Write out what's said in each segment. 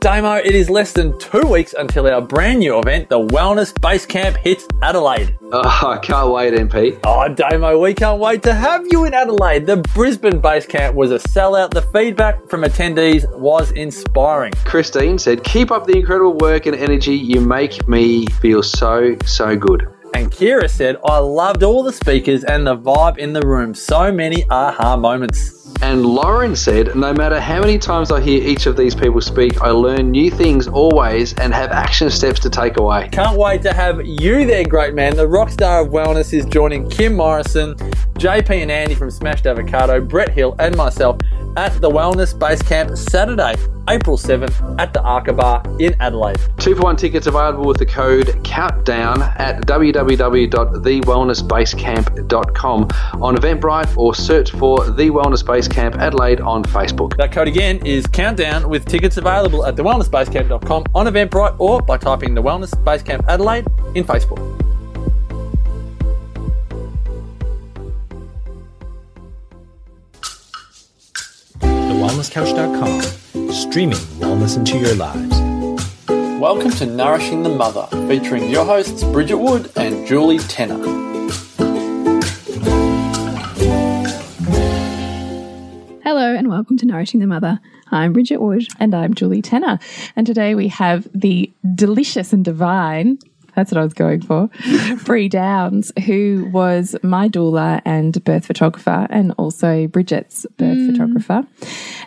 Damo, it is less than two weeks until our brand new event, the Wellness Base Camp, hits Adelaide. Oh, I can't wait, MP. Oh, Damo, we can't wait to have you in Adelaide. The Brisbane Base Camp was a sellout. The feedback from attendees was inspiring. Christine said, Keep up the incredible work and energy. You make me feel so, so good. And Kira said, I loved all the speakers and the vibe in the room. So many aha moments. And Lauren said, No matter how many times I hear each of these people speak, I learn new things always and have action steps to take away. Can't wait to have you there, great man. The rock star of wellness is joining Kim Morrison, JP and Andy from Smashed Avocado, Brett Hill, and myself at the Wellness Base Camp Saturday, April 7th at the Arca Bar in Adelaide. Two for one tickets available with the code COUNTDOWN at www.thewellnessbasecamp.com on Eventbrite or search for The Wellness Base Camp Adelaide on Facebook. That code again is Countdown with tickets available at thewellnessbasecamp.com on Eventbrite or by typing the Wellness Base Camp Adelaide in Facebook. TheWellnessCouch.com, streaming wellness into your lives. Welcome to Nourishing the Mother, featuring your hosts Bridget Wood and Julie Tenner. Hello and welcome to Nourishing the Mother. I'm Bridget Wood. And I'm Julie Tenner. And today we have the delicious and divine, that's what I was going for, Bree Downes, who was my doula and birth photographer, and also Bridget's birth mm. photographer.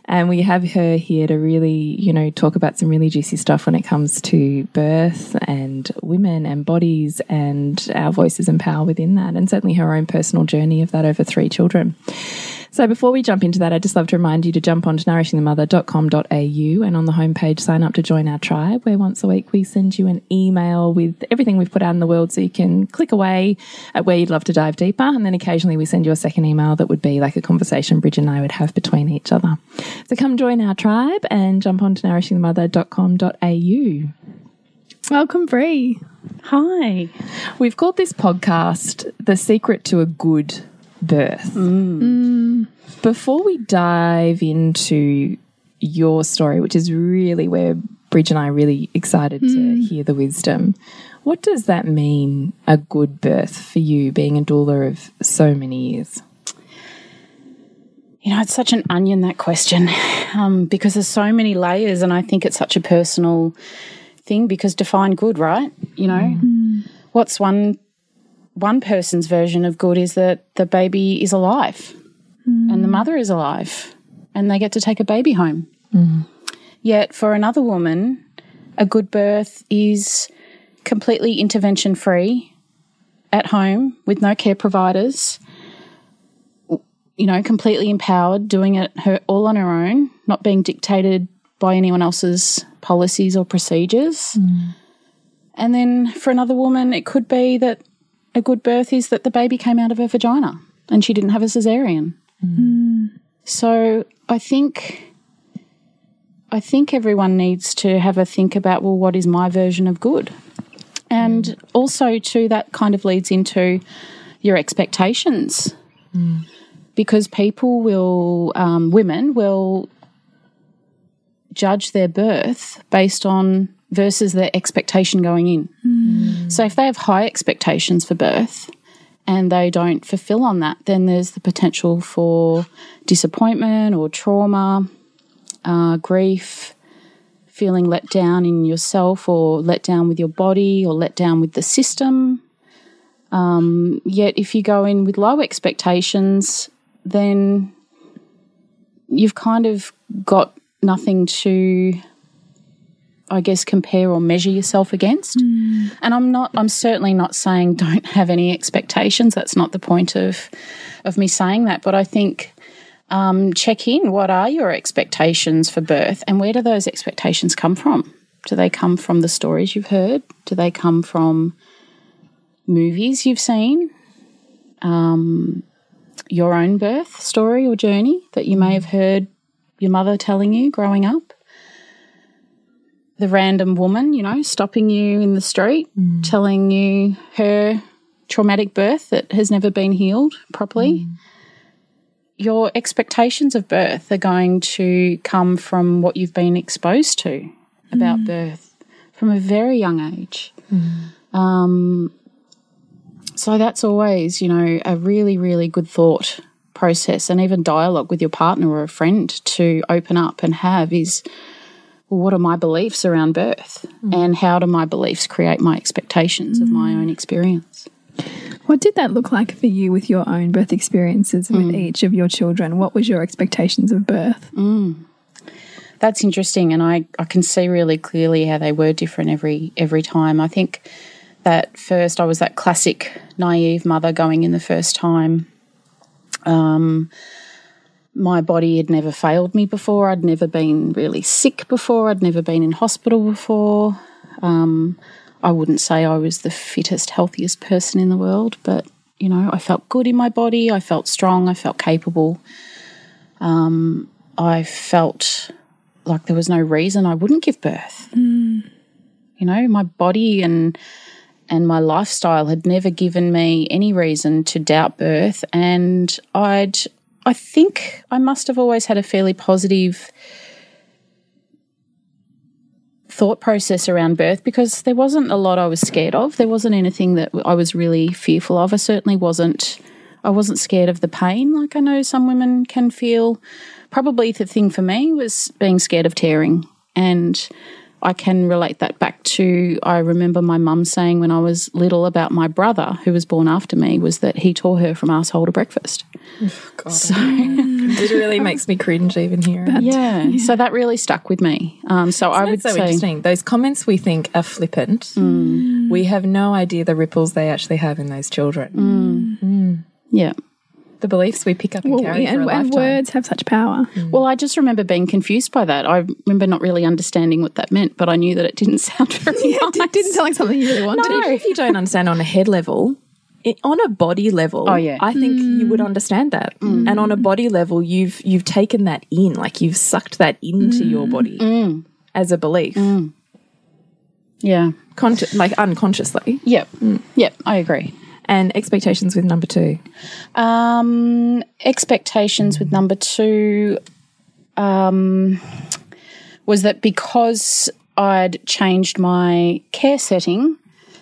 And we have her here to really, you know, talk about some really juicy stuff when it comes to birth and women and bodies and our voices and power within that, and certainly her own personal journey of that over three children. So before we jump into that, I'd just love to remind you to jump on onto nourishingthemother.com.au and on the homepage sign up to join our tribe, where once a week we send you an email with everything we've put out in the world so you can click away at where you'd love to dive deeper. And then occasionally we send you a second email that would be like a conversation Bridget and I would have between each other. So come join our tribe and jump on onto nourishingthemother.com.au. Welcome, Bree. Hi. We've called this podcast The Secret to a Good Birth. Mm. Before we dive into your story, which is really where Bridge and I are really excited to hmm. hear the wisdom, what does that mean, a good birth, for you, being a doula of so many years? You know, it's such an onion that question um, because there's so many layers, and I think it's such a personal thing because define good, right? You know, hmm. what's one one person's version of good is that the baby is alive. Mm. And the mother is alive. And they get to take a baby home. Mm. Yet for another woman, a good birth is completely intervention free at home with no care providers you know, completely empowered, doing it her all on her own, not being dictated by anyone else's policies or procedures. Mm. And then for another woman, it could be that a good birth is that the baby came out of her vagina and she didn't have a cesarean. Mm. So I think I think everyone needs to have a think about well, what is my version of good? And mm. also too that kind of leads into your expectations mm. because people will, um, women will judge their birth based on versus their expectation going in. So if they have high expectations for birth and they don't fulfill on that, then there's the potential for disappointment or trauma, uh, grief, feeling let down in yourself or let down with your body or let down with the system. Um, yet if you go in with low expectations, then you've kind of got nothing to I guess compare or measure yourself against. And I'm not I'm certainly not saying don't have any expectations. That's not the point of of me saying that, but I think um, check in. What are your expectations for birth, and where do those expectations come from? Do they come from the stories you've heard? Do they come from movies you've seen? Um, your own birth story or journey that you may have heard your mother telling you growing up? The random woman, you know, stopping you in the street, mm. telling you her traumatic birth that has never been healed properly. Mm. Your expectations of birth are going to come from what you've been exposed to. about mm. birth from a very young age. Um, so that's always, you know, a really, really good thought process and even dialogue with your partner or a friend to open up and have is what are my beliefs around birth mm. and how do my beliefs create my expectations of my mm. own experience? What did that look like for you with your own birth experiences with mm. each of your children? What was your expectations of birth? That's interesting, and I, I can see really clearly how they were different every every time. I think that first I was that classic naive mother going in the first time. Um, my body had never failed me before. I'd never been really sick before. I'd never been in hospital before. Um, I wouldn't say I was the fittest, healthiest person in the world, but you know, I felt good in my body. I felt strong. I felt capable. Um, I felt like there was no reason I wouldn't give birth. You know, my body and and my lifestyle had never given me any reason to doubt birth, and I'd I think I must have always had a fairly positive thought process around birth because there wasn't a lot I was scared of. There wasn't anything that I was really fearful of. I certainly wasn't I wasn't scared of the pain like I know some women can feel. Probably the thing for me was being scared of tearing and I can relate that back to I remember my mum saying when I was little about my brother who was born after me was that he tore her from asshole to breakfast. So It really makes me cringe even hearing. it. yeah, so that really stuck with me. Um, so I would That's so say interesting. Those comments we think are flippant. Mm. We have no idea the ripples they actually have in those children. Mm. Mm. yeah. The beliefs we pick up and Well, carry and, for a and words have such power. Mm. Well, I just remember being confused by that. I remember not really understanding what that meant, but I knew that it didn't sound very It nice. did- didn't sound like something you really wanted. But even if you don't understand on a head level, it, on a body level, Oh, yeah. I think you would mm. understand that. Mm. And on a body level, you've you've taken that in, like you've sucked that into your body as a belief, Yeah. Consci- like unconsciously. Yep. Yep. I agree. And expectations with number two. Um, expectations with number two um, was that because I'd changed my care setting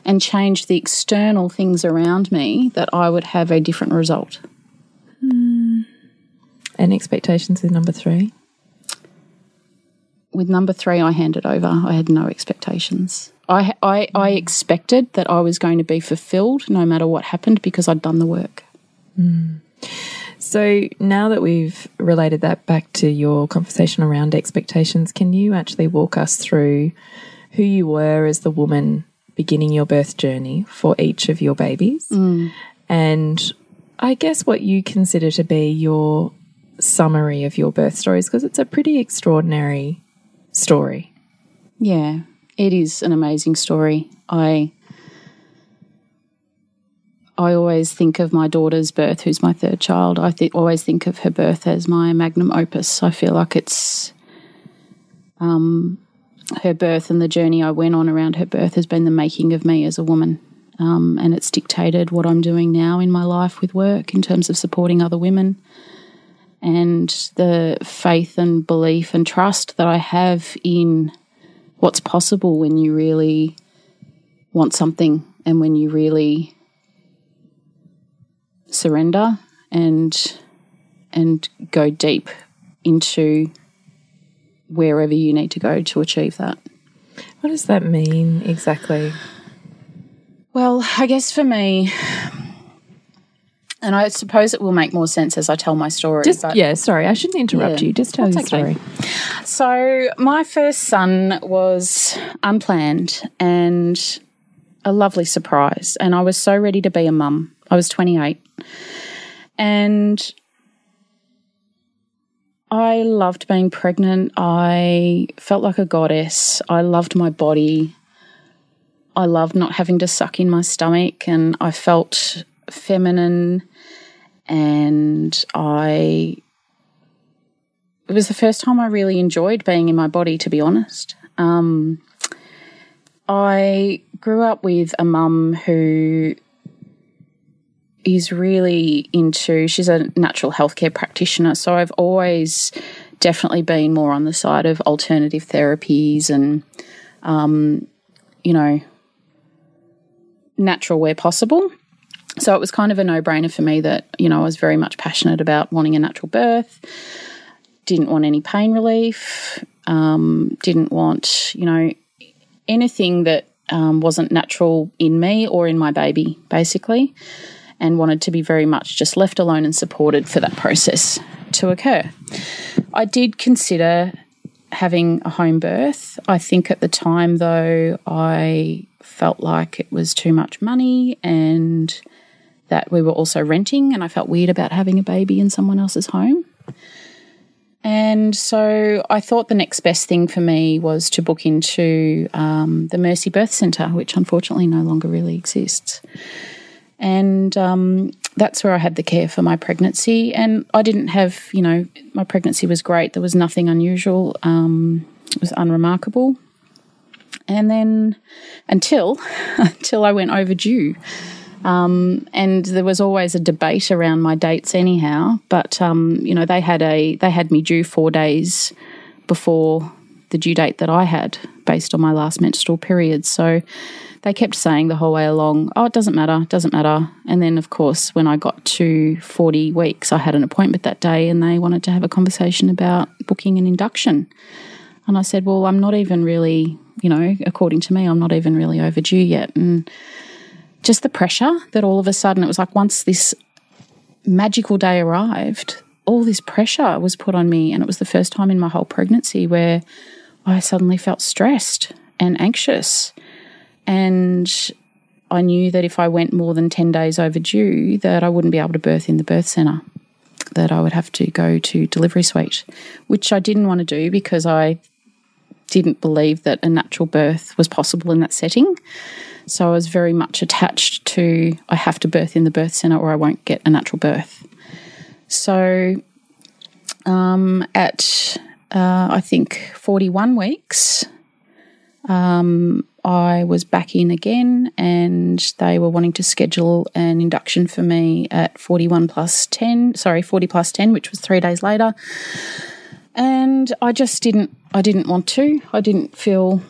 and changed the external things around me, that I would have a different result. And expectations with number three. With number three, I handed over. I had no expectations. I, I, I mm. expected that I was going to be fulfilled no matter what happened because I'd done the work. Mm. So now that we've related that back to your conversation around expectations, can you actually walk us through who you were as the woman beginning your birth journey for each of your babies? Mm. And I guess what you consider to be your summary of your birth stories, because it's a pretty extraordinary story. Yeah, it is an amazing story. I I always think of my daughter's birth, who's my third child. I th- always think of her birth as my magnum opus. I feel like it's um, her birth and the journey I went on around her birth has been the making of me as a woman. Um, and it's dictated what I'm doing now in my life with work in terms of supporting other women and the faith and belief and trust that I have in what's possible when you really want something and when you really surrender and and go deep into wherever you need to go to achieve that. What does that mean exactly? Well, I guess for me, and I suppose it will make more sense as I tell my story. Just but yeah, sorry, I shouldn't interrupt Yeah, you. Just tell your okay. story. So, my first son was unplanned and a lovely surprise. And I was so ready to be a mum. I was 28. And I loved being pregnant. I felt like a goddess. I loved my body. I loved not having to suck in my stomach. And I felt feminine. And I it was the first time I really enjoyed being in my body, to be honest. Um, I grew up with a mum who is really into, she's a natural healthcare practitioner. So I've always definitely been more on the side of alternative therapies and, um, you know, natural where possible. So it was kind of a no brainer for me that, you know, I was very much passionate about wanting a natural birth, didn't want any pain relief, um, didn't want, you know, anything that um, wasn't natural in me or in my baby, basically, and wanted to be very much just left alone and supported for that process to occur. I did consider having a home birth. I think at the time, though, I felt like it was too much money and that we were also renting, and I felt weird about having a baby in someone else's home. And so I thought the next best thing for me was to book into um, the Mercy Birth Centre, which unfortunately no longer really exists. And um, that's where I had the care for my pregnancy. And I didn't have, you know, my pregnancy was great. There was nothing unusual, um, it was unremarkable. And then until until I went overdue. Um, and there was always a debate around my dates, anyhow. But um, you know, they had a they had me due four days before the due date that I had, based on my last menstrual period. So they kept saying the whole way along, "Oh, it doesn't matter, it doesn't matter." And then, of course, when I got to forty weeks, I had an appointment that day, and they wanted to have a conversation about booking an induction. And I said, "Well, I'm not even really, you know, according to me, I'm not even really overdue yet." And just the pressure that all of a sudden it was like once this magical day arrived, all this pressure was put on me. And it was the first time in my whole pregnancy where I suddenly felt stressed and anxious. And I knew that if I went more than 10 days overdue, that I wouldn't be able to birth in the birth centre, that I would have to go to delivery suite, which I didn't want to do because I didn't believe that a natural birth was possible in that setting. So I was very much attached to I have to birth in the birth centre or I won't get a natural birth. So um, at uh, I think 41 weeks, um, I was back in again and they were wanting to schedule an induction for me at 41 plus 10, sorry, 40 plus 10, which was three days later. And I just didn't, I didn't want to. I didn't feel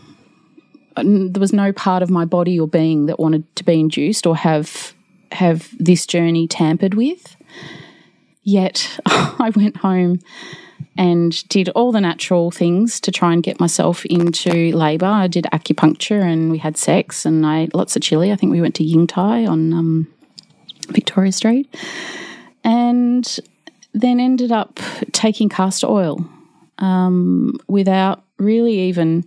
there was no part of my body or being that wanted to be induced or have have this journey tampered with. Yet I went home and did all the natural things to try and get myself into labour. I did acupuncture and we had sex and I ate lots of chili. I think we went to Ying Thai on um, Victoria Street, and then ended up taking castor oil um, without really even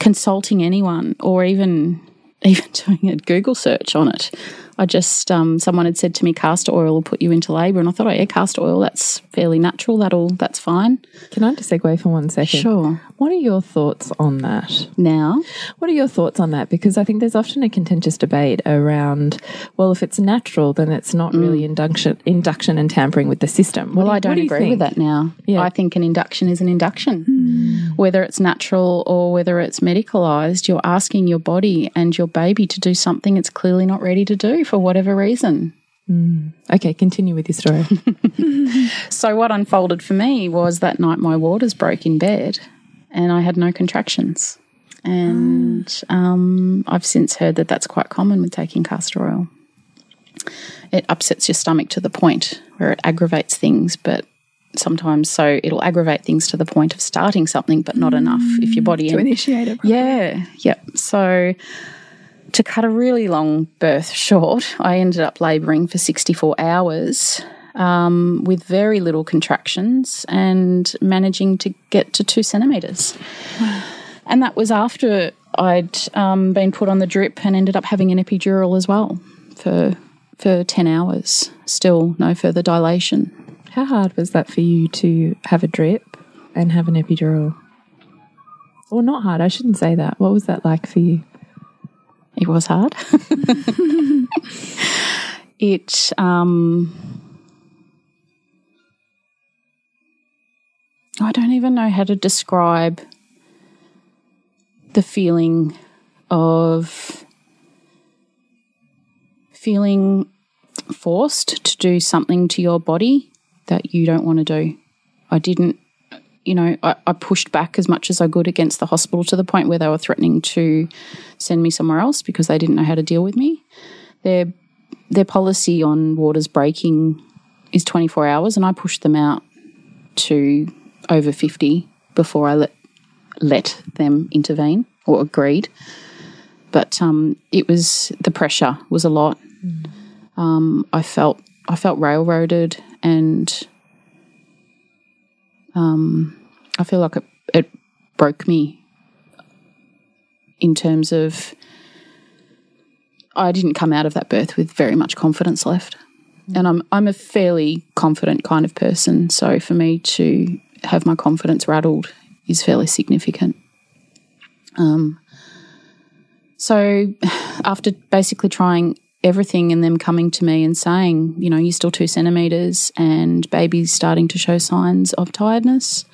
consulting anyone or even even doing a Google search on it. I just um, someone had said to me castor oil will put you into labour, and I thought, oh yeah, castor oil that's fairly natural. That'll that's fine. Can I just segue for one second? Sure. What are your thoughts on that? Now, What are your thoughts on that? Because I think there's often a contentious debate around, well, if it's natural, then it's not really mm. induction, induction and tampering with the system. What well, do I don't do agree with that now. Yeah. I think an induction is an induction, hmm. whether it's natural or whether it's medicalised. You're asking your body and your baby to do something it's clearly not ready to do for whatever reason. Hmm. Okay, continue with your story. So what unfolded for me was that night my waters broke in bed, and I had no contractions. And um, I've since heard that that's quite common with taking castor oil. It upsets your stomach to the point where it aggravates things, but sometimes so it'll aggravate things to the point of starting something, but not enough if your body to initiate it. yeah, yep. So to cut a really long birth short, I ended up labouring for 64 hours um, with very little contractions and managing to get to two centimetres. And that was after I'd um, been put on the drip and ended up having an epidural as well for for 10 hours. Still no further dilation. How hard was that for you to have a drip and have an epidural? Well, not hard, I shouldn't say that. What was that like for you? It was hard. it um I don't even know how to describe the feeling of feeling forced to do something to your body that you don't want to do. I didn't you know, I, I pushed back as much as I could against the hospital to the point where they were threatening to send me somewhere else because they didn't know how to deal with me. Their their policy on waters breaking is 24 hours, and I pushed them out to over 50 before I let let them intervene or agreed. But um, it was the pressure was a lot. Um, I felt I felt railroaded, and um, I feel like it, it broke me in terms of I didn't come out of that birth with very much confidence left. And I'm I'm a fairly confident kind of person, so for me to have my confidence rattled is fairly significant. Um, so after basically trying everything and them coming to me and saying, you know, you're still two centimeters and baby's starting to show signs of tiredness,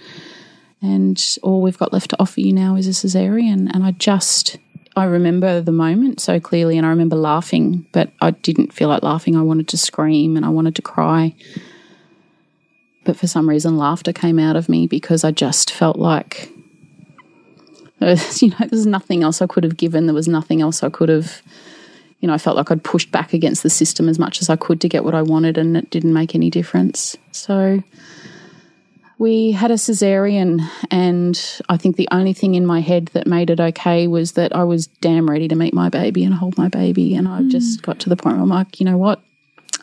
and all we've got left to offer you now is a cesarean, and I just I remember the moment so clearly, and I remember laughing, but I didn't feel like laughing. I wanted to scream and I wanted to cry. But for some reason, laughter came out of me because I just felt like, you know, there's nothing else I could have given. There was nothing else I could have, you know, I felt like I'd pushed back against the system as much as I could to get what I wanted, and it didn't make any difference. So we had a cesarean, and I think the only thing in my head that made it okay was that I was damn ready to meet my baby and hold my baby. And I hmm. just got to the point where I'm like, you know what?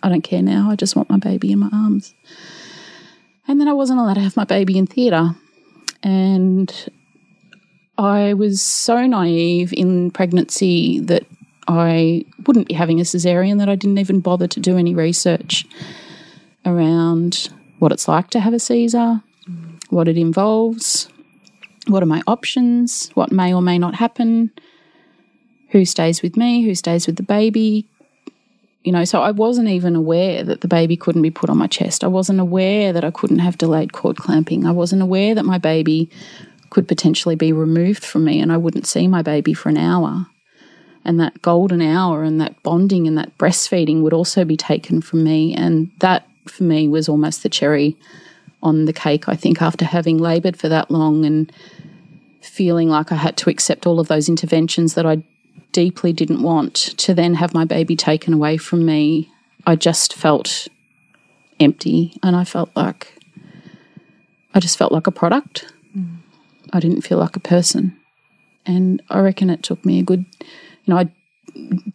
I don't care now. I just want my baby in my arms. And then I wasn't allowed to have my baby in theatre. And I was so naive in pregnancy that I wouldn't be having a cesarean that I didn't even bother to do any research around what it's like to have a Caesar, what it involves, what are my options, what may or may not happen, who stays with me, who stays with the baby. You know, so I wasn't even aware that the baby couldn't be put on my chest. I wasn't aware that I couldn't have delayed cord clamping. I wasn't aware that my baby could potentially be removed from me and I wouldn't see my baby for an hour. And that golden hour and that bonding and that breastfeeding would also be taken from me. And that for me was almost the cherry on the cake, I think, after having laboured for that long and feeling like I had to accept all of those interventions that I deeply didn't want to then have my baby taken away from me. I just felt empty and I felt like I just felt like a product. Mm. I didn't feel like a person. And I reckon it took me a good, you know, I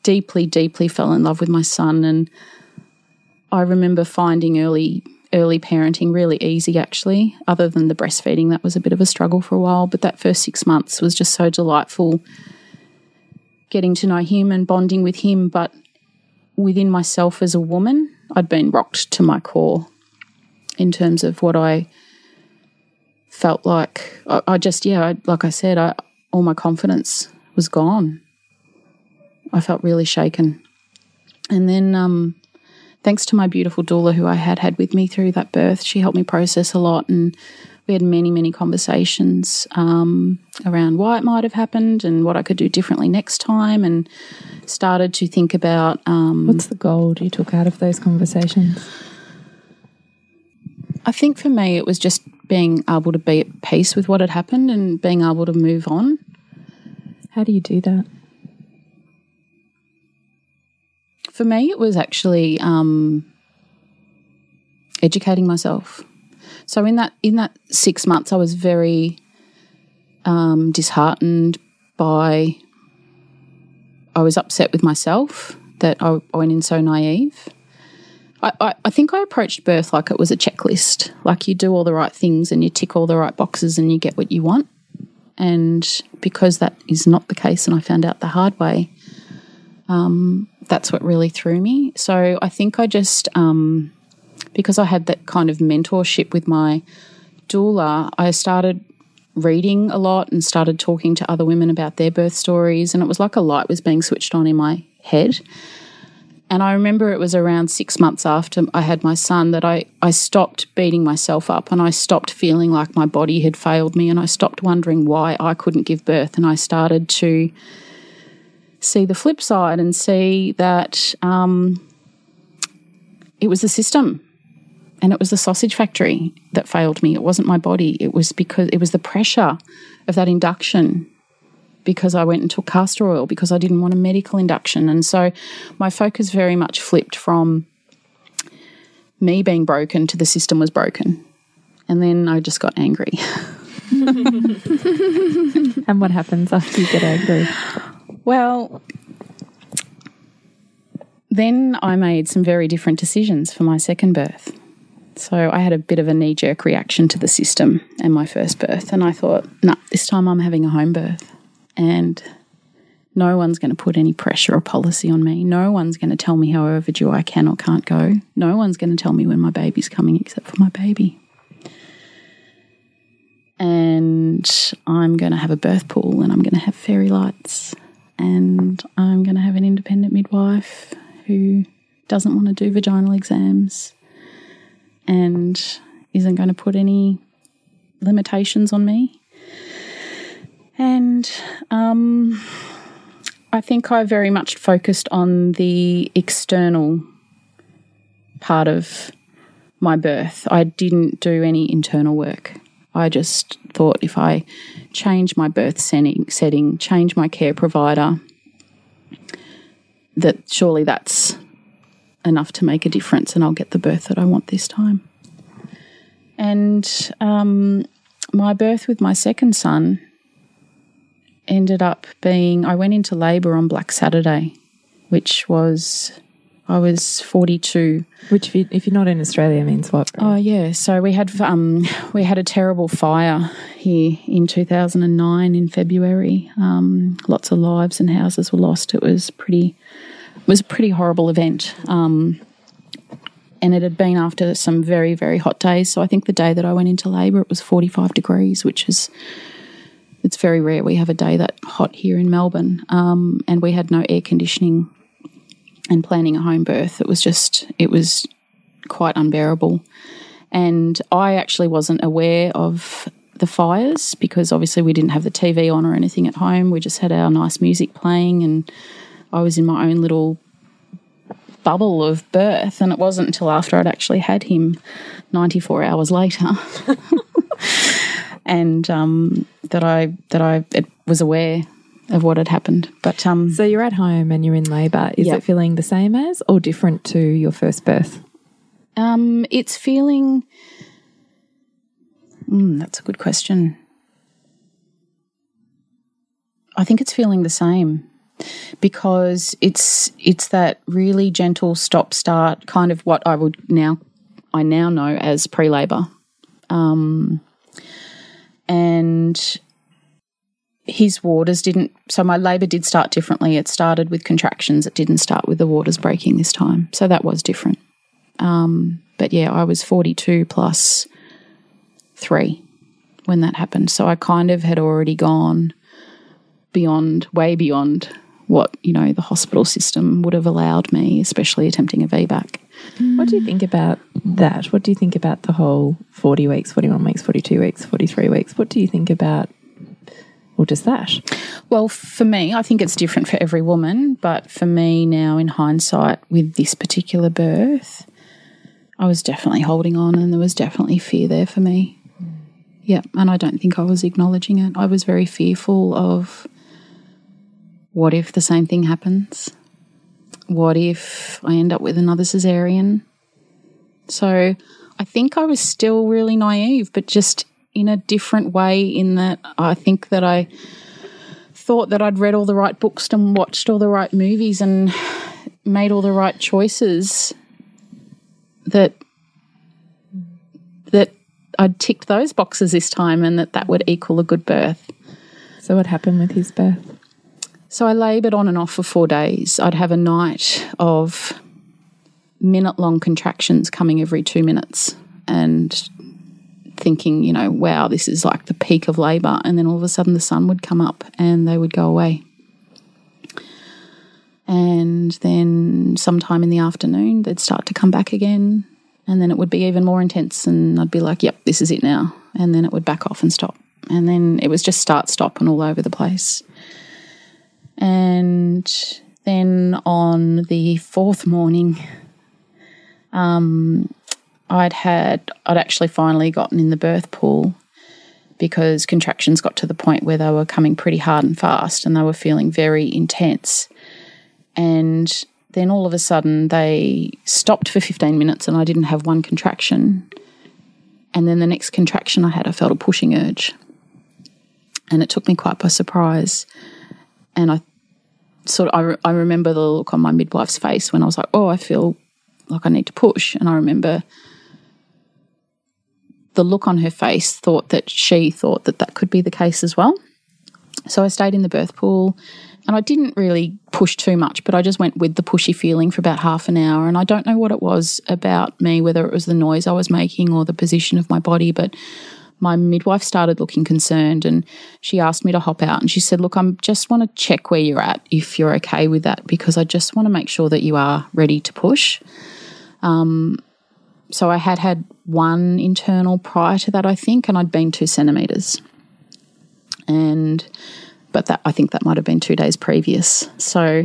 deeply, deeply fell in love with my son and I remember finding early early parenting really easy actually other than the breastfeeding that was a bit of a struggle for a while but that first 6 months was just so delightful getting to know him and bonding with him but within myself as a woman I'd been rocked to my core in terms of what I felt like. I, I just yeah I, like I said I, all my confidence was gone. I felt really shaken. And then um thanks to my beautiful doula who I had had with me through that birth, she helped me process a lot and we had many, many conversations um, around why it might have happened and what I could do differently next time, and started to think about. Um, What's the gold you took out of those conversations? I think for me, it was just being able to be at peace with what had happened and being able to move on. How do you do that? For me, it was actually um, educating myself. So in that in that six months, I was very um, disheartened by. I was upset with myself that I, went in so naive. I, I, I, think I approached birth like it was a checklist. Like you do all the right things and you tick all the right boxes and you get what you want. And because that is not the case, and I found out the hard way, um, that's what really threw me. So I think I just, um, because I had that kind of mentorship with my doula, I started reading a lot and started talking to other women about their birth stories. And it was like a light was being switched on in my head. And I remember it was around six months after I had my son that I, I stopped beating myself up and I stopped feeling like my body had failed me and I stopped wondering why I couldn't give birth. And I started to see the flip side and see that um, it was the system. And it was the sausage factory that failed me. It wasn't my body. It was because it was the pressure of that induction because I went and took castor oil because I didn't want a medical induction. And so my focus very much flipped from me being broken to the system was broken. And then I just got angry. And what happens after you get angry? Well, then I made some very different decisions for my second birth. So I had a bit of a knee jerk reaction to the system and my first birth. And I thought, no, nah, this time I'm having a home birth. And no one's going to put any pressure or policy on me. No one's going to tell me how overdue I can or can't go. No one's going to tell me when my baby's coming except for my baby. And I'm going to have a birth pool and I'm going to have fairy lights and I'm going to have an independent midwife who doesn't want to do vaginal exams and isn't going to put any limitations on me. And um, I think I very much focused on the external part of my birth. I didn't do any internal work. I just thought if I change my birth setting, setting change my care provider, that surely that's enough to make a difference and I'll get the birth that I want this time. And um, my birth with my second son ended up being I went into labour on Black Saturday, which was I was 42. Which, if, you, if you're not in Australia, means what? Oh yeah, so we had um, we had a terrible fire here in 2009 in February. Um, lots of lives and houses were lost. It was pretty was a pretty horrible event. Um, and it had been after some very very hot days. So I think the day that I went into labour, it was 45 degrees, which is it's very rare we have a day that hot here in Melbourne. Um, and we had no air conditioning and planning a home birth. It was just, it was quite unbearable. And I actually wasn't aware of the fires because obviously we didn't have the TV on or anything at home. We just had our nice music playing, and I was in my own little bubble of birth. And it wasn't until after I'd actually had him 94 hours later. and um, that I that I was aware of what had happened. But um, so you're at home and you're in labour. Is yep. it feeling the same as or different to your first birth? Um, it's feeling. Mm, that's a good question. I think it's feeling the same because it's it's that really gentle stop start kind of what I would now I now know as pre labor, um, and his waters didn't. So my labour did start differently. It started with contractions. It didn't start with the waters breaking this time. So that was different. Um, but yeah, I was 42 plus three when that happened. So I kind of had already gone beyond, way beyond what, you know, the hospital system would have allowed me, especially attempting a VBAC. What do you think about that? What do you think about the whole 40 weeks, 41 weeks, 42 weeks, 43 weeks? What do you think about or just that? Well, for me, I think it's different for every woman, but for me now, in hindsight, with this particular birth, I was definitely holding on and there was definitely fear there for me. Mm. Yeah, and I don't think I was acknowledging it. I was very fearful of what if the same thing happens? What if I end up with another cesarean? So I think I was still really naive, but just in a different way, in that I think that I thought that I'd read all the right books and watched all the right movies and made all the right choices that that I'd ticked those boxes this time and that that would equal a good birth. So what happened with his birth? So I laboured on and off for four days. I'd have a night of minute long contractions coming every two minutes and thinking, you know, wow, this is like the peak of labour. And then all of a sudden the sun would come up and they would go away. And then sometime in the afternoon, they'd start to come back again. And then it would be even more intense. And I'd be like, yep, this is it now. And then it would back off and stop. And then it was just start, stop, and all over the place. And then on the fourth morning, um, I'd had, I'd actually finally gotten in the birth pool because contractions got to the point where they were coming pretty hard and fast and they were feeling very intense. And then all of a sudden they stopped for 15 minutes and I didn't have one contraction. And then the next contraction I had, I felt a pushing urge. And it took me quite by surprise. And I sort of, I, re- I remember the look on my midwife's face when I was like, oh, I feel like I need to push. And I remember the look on her face thought that she thought that that could be the case as well. So I stayed in the birth pool and I didn't really push too much, but I just went with the pushy feeling for about half an hour. And I don't know what it was about me, whether it was the noise I was making or the position of my body, but my midwife started looking concerned and she asked me to hop out and she said, Look, I just want to check where you're at if you're okay with that because I just want to make sure that you are ready to push. Um, so I had had one internal prior to that, I think, and I'd been two centimeters. And, but that, I think that might have been two days previous. So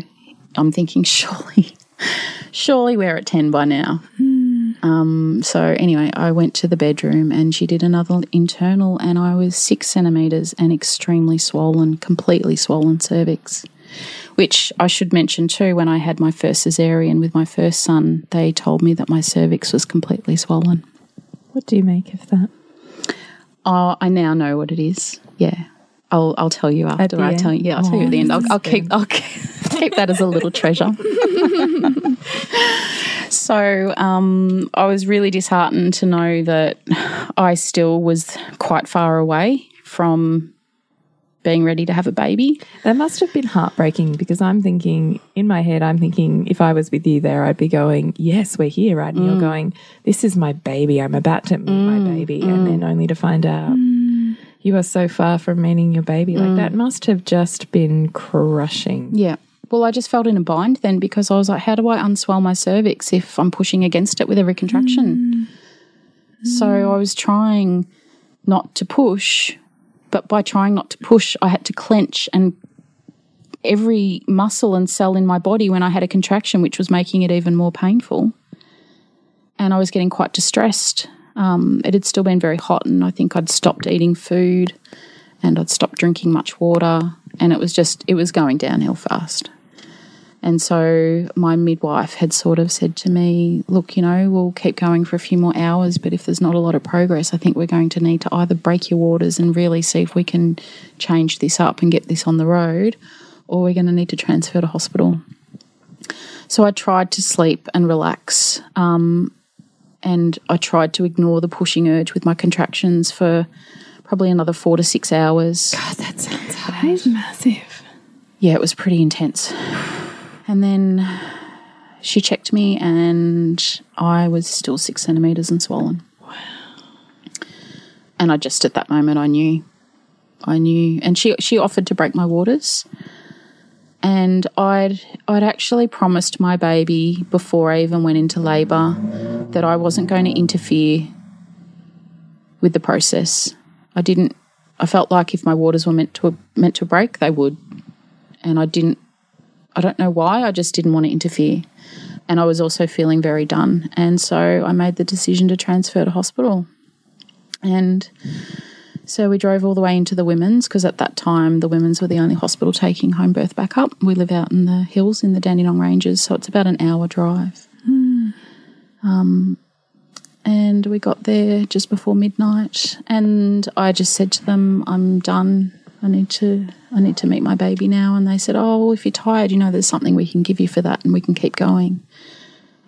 I'm thinking, surely, surely we're at 10 by now. Um, so anyway, I went to the bedroom and she did another internal, and I was six centimeters and extremely swollen, completely swollen cervix. Which I should mention too, when I had my first cesarean with my first son, they told me that my cervix was completely swollen. What do you make of that? Oh, I now know what it is. Yeah. I'll, I'll tell you after I tell you. Yeah, I'll tell you at the end. I'll, I'll keep I'll keep, keep that as a little treasure. so um, I was really disheartened to know that I still was quite far away from being ready to have a baby. That must have been heartbreaking because I'm thinking in my head, I'm thinking if I was with you there, I'd be going, Yes, we're here, right? And you're mm. going, This is my baby. I'm about to meet my mm. baby. And mm. then only to find out you are so far from meeting your baby. Like that must have just been crushing. Yeah. Well, I just felt in a bind then because I was like, how do I unswell my cervix if I'm pushing against it with every contraction? So I was trying not to push, but by trying not to push, I had to clench and every muscle and cell in my body when I had a contraction, which was making it even more painful. And I was getting quite distressed. Um, it had still been very hot, and I think I'd stopped eating food and I'd stopped drinking much water, and it was just, it was going downhill fast. And so my midwife had sort of said to me, Look, you know, we'll keep going for a few more hours, but if there's not a lot of progress, I think we're going to need to either break your waters and really see if we can change this up and get this on the road, or we're going to need to transfer to hospital. So I tried to sleep and relax. Um, and I tried to ignore the pushing urge with my contractions for probably another four to six hours. God, that sounds hard. That is massive. Yeah, it was pretty intense. And then she checked me, and I was still six centimeters and swollen. Wow. And I just at that moment I knew, I knew, and she she offered to break my waters, and I'd I'd actually promised my baby before I even went into labour that I wasn't going to interfere with the process. I didn't. I felt like if my waters were meant to meant to break, they would, and I didn't. I don't know why. I just didn't want to interfere, and I was also feeling very done, and so I made the decision to transfer to hospital, and. So we drove all the way into the women's because at that time the women's were the only hospital taking home birth backup. We live out in the hills in the Dandenong Ranges, so it's about an hour drive. Um, and we got there just before midnight, and I just said to them, "I'm done. I need to. I need to meet my baby now." And they said, "Oh, well, if you're tired, you know, there's something we can give you for that, and we can keep going."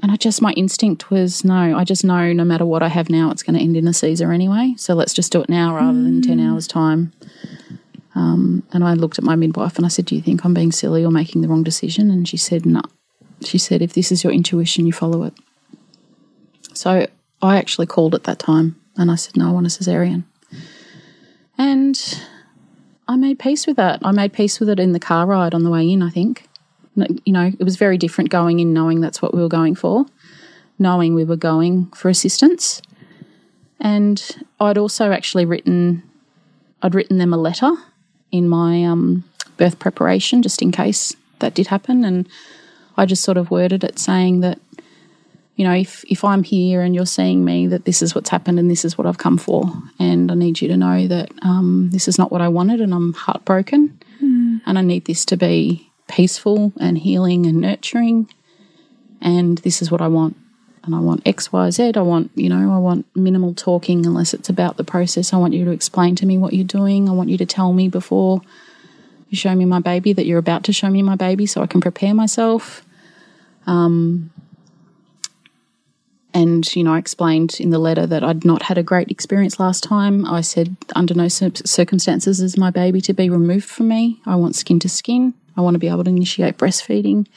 And I just, my instinct was no, I just know no matter what I have now, it's going to end in a Caesar anyway. So let's just do it now rather than 10 hours' time. Um, and I looked at my midwife and I said, Do you think I'm being silly or making the wrong decision? And she said, No. She said, If this is your intuition, you follow it. So I actually called at that time and I said, No, I want a cesarean. And I made peace with that. I made peace with it in the car ride on the way in, I think you know, it was very different going in knowing that's what we were going for, knowing we were going for assistance. And I'd also actually written, I'd written them a letter in my um, birth preparation just in case that did happen. And I just sort of worded it saying that you know, if, if I'm here and you're seeing me, that this is what's happened and this is what I've come for. And I need you to know that um, this is not what I wanted and I'm heartbroken. And I need this to be peaceful and healing and nurturing. And this is what I want. And I want X, Y, Z. I want, you know, I want minimal talking unless it's about the process. I want you to explain to me what you're doing. I want you to tell me before you show me my baby that you're about to show me my baby so I can prepare myself. Um, and, you know, I explained in the letter that I'd not had a great experience last time. I said, under no circumstances is my baby to be removed from me. I want skin to skin. I want to be able to initiate breastfeeding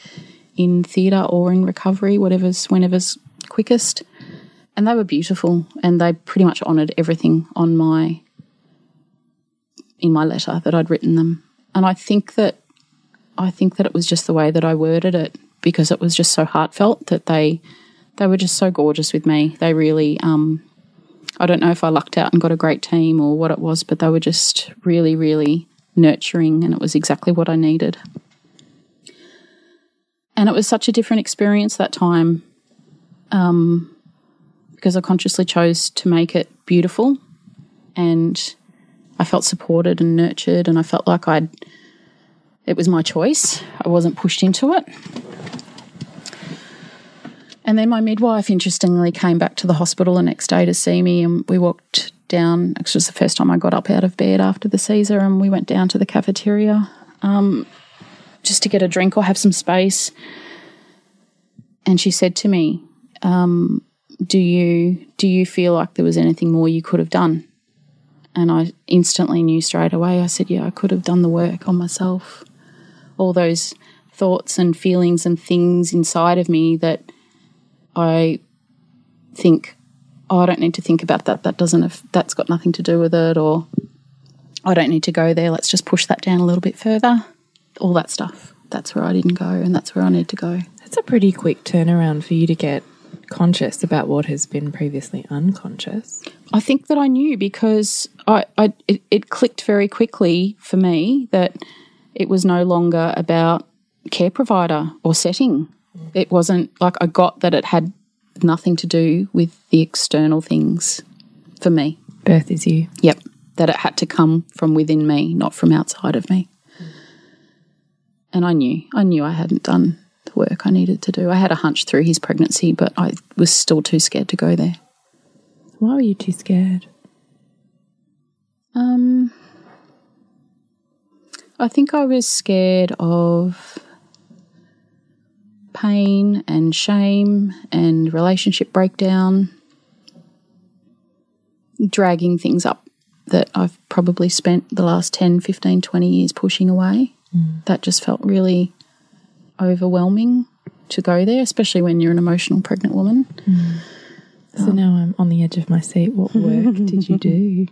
in theatre or in recovery, whatever's, whenever's quickest. And they were beautiful and they pretty much honoured everything on my, in my letter that I'd written them. And I think that, I think that it was just the way that I worded it because it was just so heartfelt that they, they were just so gorgeous with me. They really, um, I don't know if I lucked out and got a great team or what it was, but they were just really, really nurturing, and it was exactly what I needed. And it was such a different experience that time um, because I consciously chose to make it beautiful and I felt supported and nurtured, and I felt like I'd, it was my choice. I wasn't pushed into it. And then my midwife, interestingly, came back to the hospital the next day to see me, and we walked down. It was the first time I got up out of bed after the Caesar, and we went down to the cafeteria um, just to get a drink or have some space. And she said to me, um, "Do you do you feel like there was anything more you could have done?" And I instantly knew straight away. I said, "Yeah, I could have done the work on myself. All those thoughts and feelings and things inside of me that." I think, oh, I don't need to think about that. That doesn't have, that's got nothing to do with it, or I don't need to go there. Let's just push that down a little bit further. All that stuff. That's where I didn't go, and that's where I need to go. That's a pretty quick turnaround for you to get conscious about what has been previously unconscious. I think that I knew because I, I it, it clicked very quickly for me that it was no longer about care provider or setting. It wasn't like I got that it had nothing to do with the external things for me. Birth is you. Yep. That it had to come from within me, not from outside of me. And I knew, I knew I hadn't done the work I needed to do. I had a hunch through his pregnancy, but I was still too scared to go there. Why were you too scared? Um, I think I was scared of pain and shame and relationship breakdown, dragging things up that I've probably spent the last 10, 15, 20 years pushing away. Mm. That just felt really overwhelming to go there, especially when you're an emotional pregnant woman. Mm. So now I'm on the edge of my seat. What work did you do?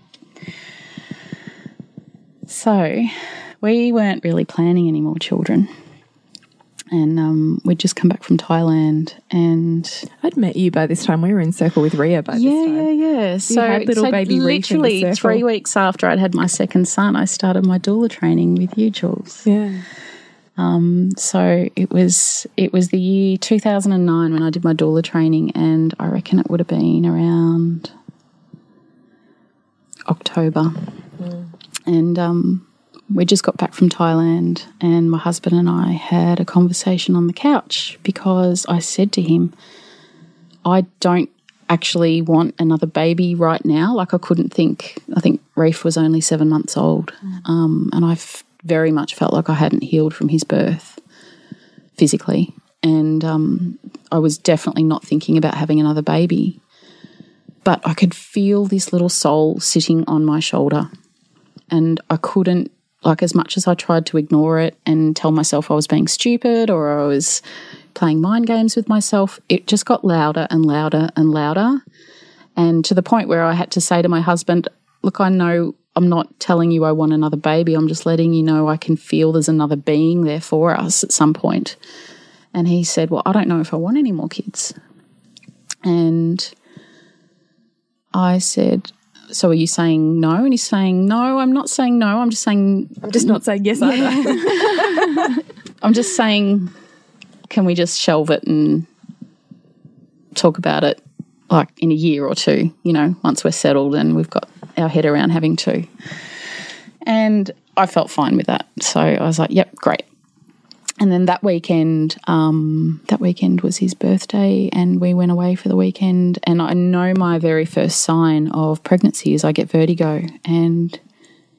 So we weren't really planning any more children. And um, we'd just come back from Thailand and I'd met you by this time. We were in circle with Rhea by yeah, this time. yeah, yeah. So, had little so baby literally three weeks after I'd had my second son, I started my doula training with you, Jules. Yeah. So it was it was the year 2009 when I did my doula training, and I reckon it would have been around October. And um, we just got back from Thailand, and my husband and I had a conversation on the couch because I said to him, I don't actually want another baby right now. Like I couldn't think. I think Reef was only seven months old, um, and I very much felt like I hadn't healed from his birth physically, and um, I was definitely not thinking about having another baby. But I could feel this little soul sitting on my shoulder, and I couldn't. Like, as much as I tried to ignore it and tell myself I was being stupid or I was playing mind games with myself, it just got louder and louder and louder. And to the point where I had to say to my husband, Look, I know I'm not telling you I want another baby. I'm just letting you know I can feel there's another being there for us at some point. And he said, Well, I don't know if I want any more kids. And I said, So are you saying no? And he's saying, No, I'm not saying no. I'm just saying, I'm just not saying yes either. I'm just saying, can we just shelve it and talk about it like in a year or two, you know, once we're settled and we've got our head around having two. And I felt fine with that. So I was like, yep, great. And then that weekend, um, that weekend was his birthday, and we went away for the weekend. And I know my very first sign of pregnancy is I get vertigo. And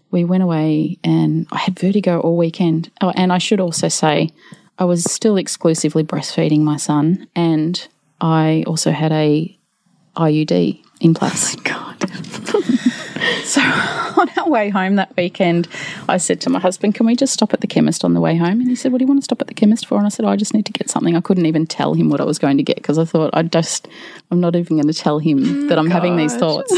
we went away, and I had vertigo all weekend. Oh, and I should also say, I was still exclusively breastfeeding my son, and I also had a IUD in place. Oh my God. So on our way home that weekend, I said to my husband, Can we just stop at the chemist on the way home? And he said, What do you want to stop at the chemist for? And I said, oh, I just need to get something. I couldn't even tell him what I was going to get because I thought, I just, I'm not even going to tell him that I'm having these thoughts.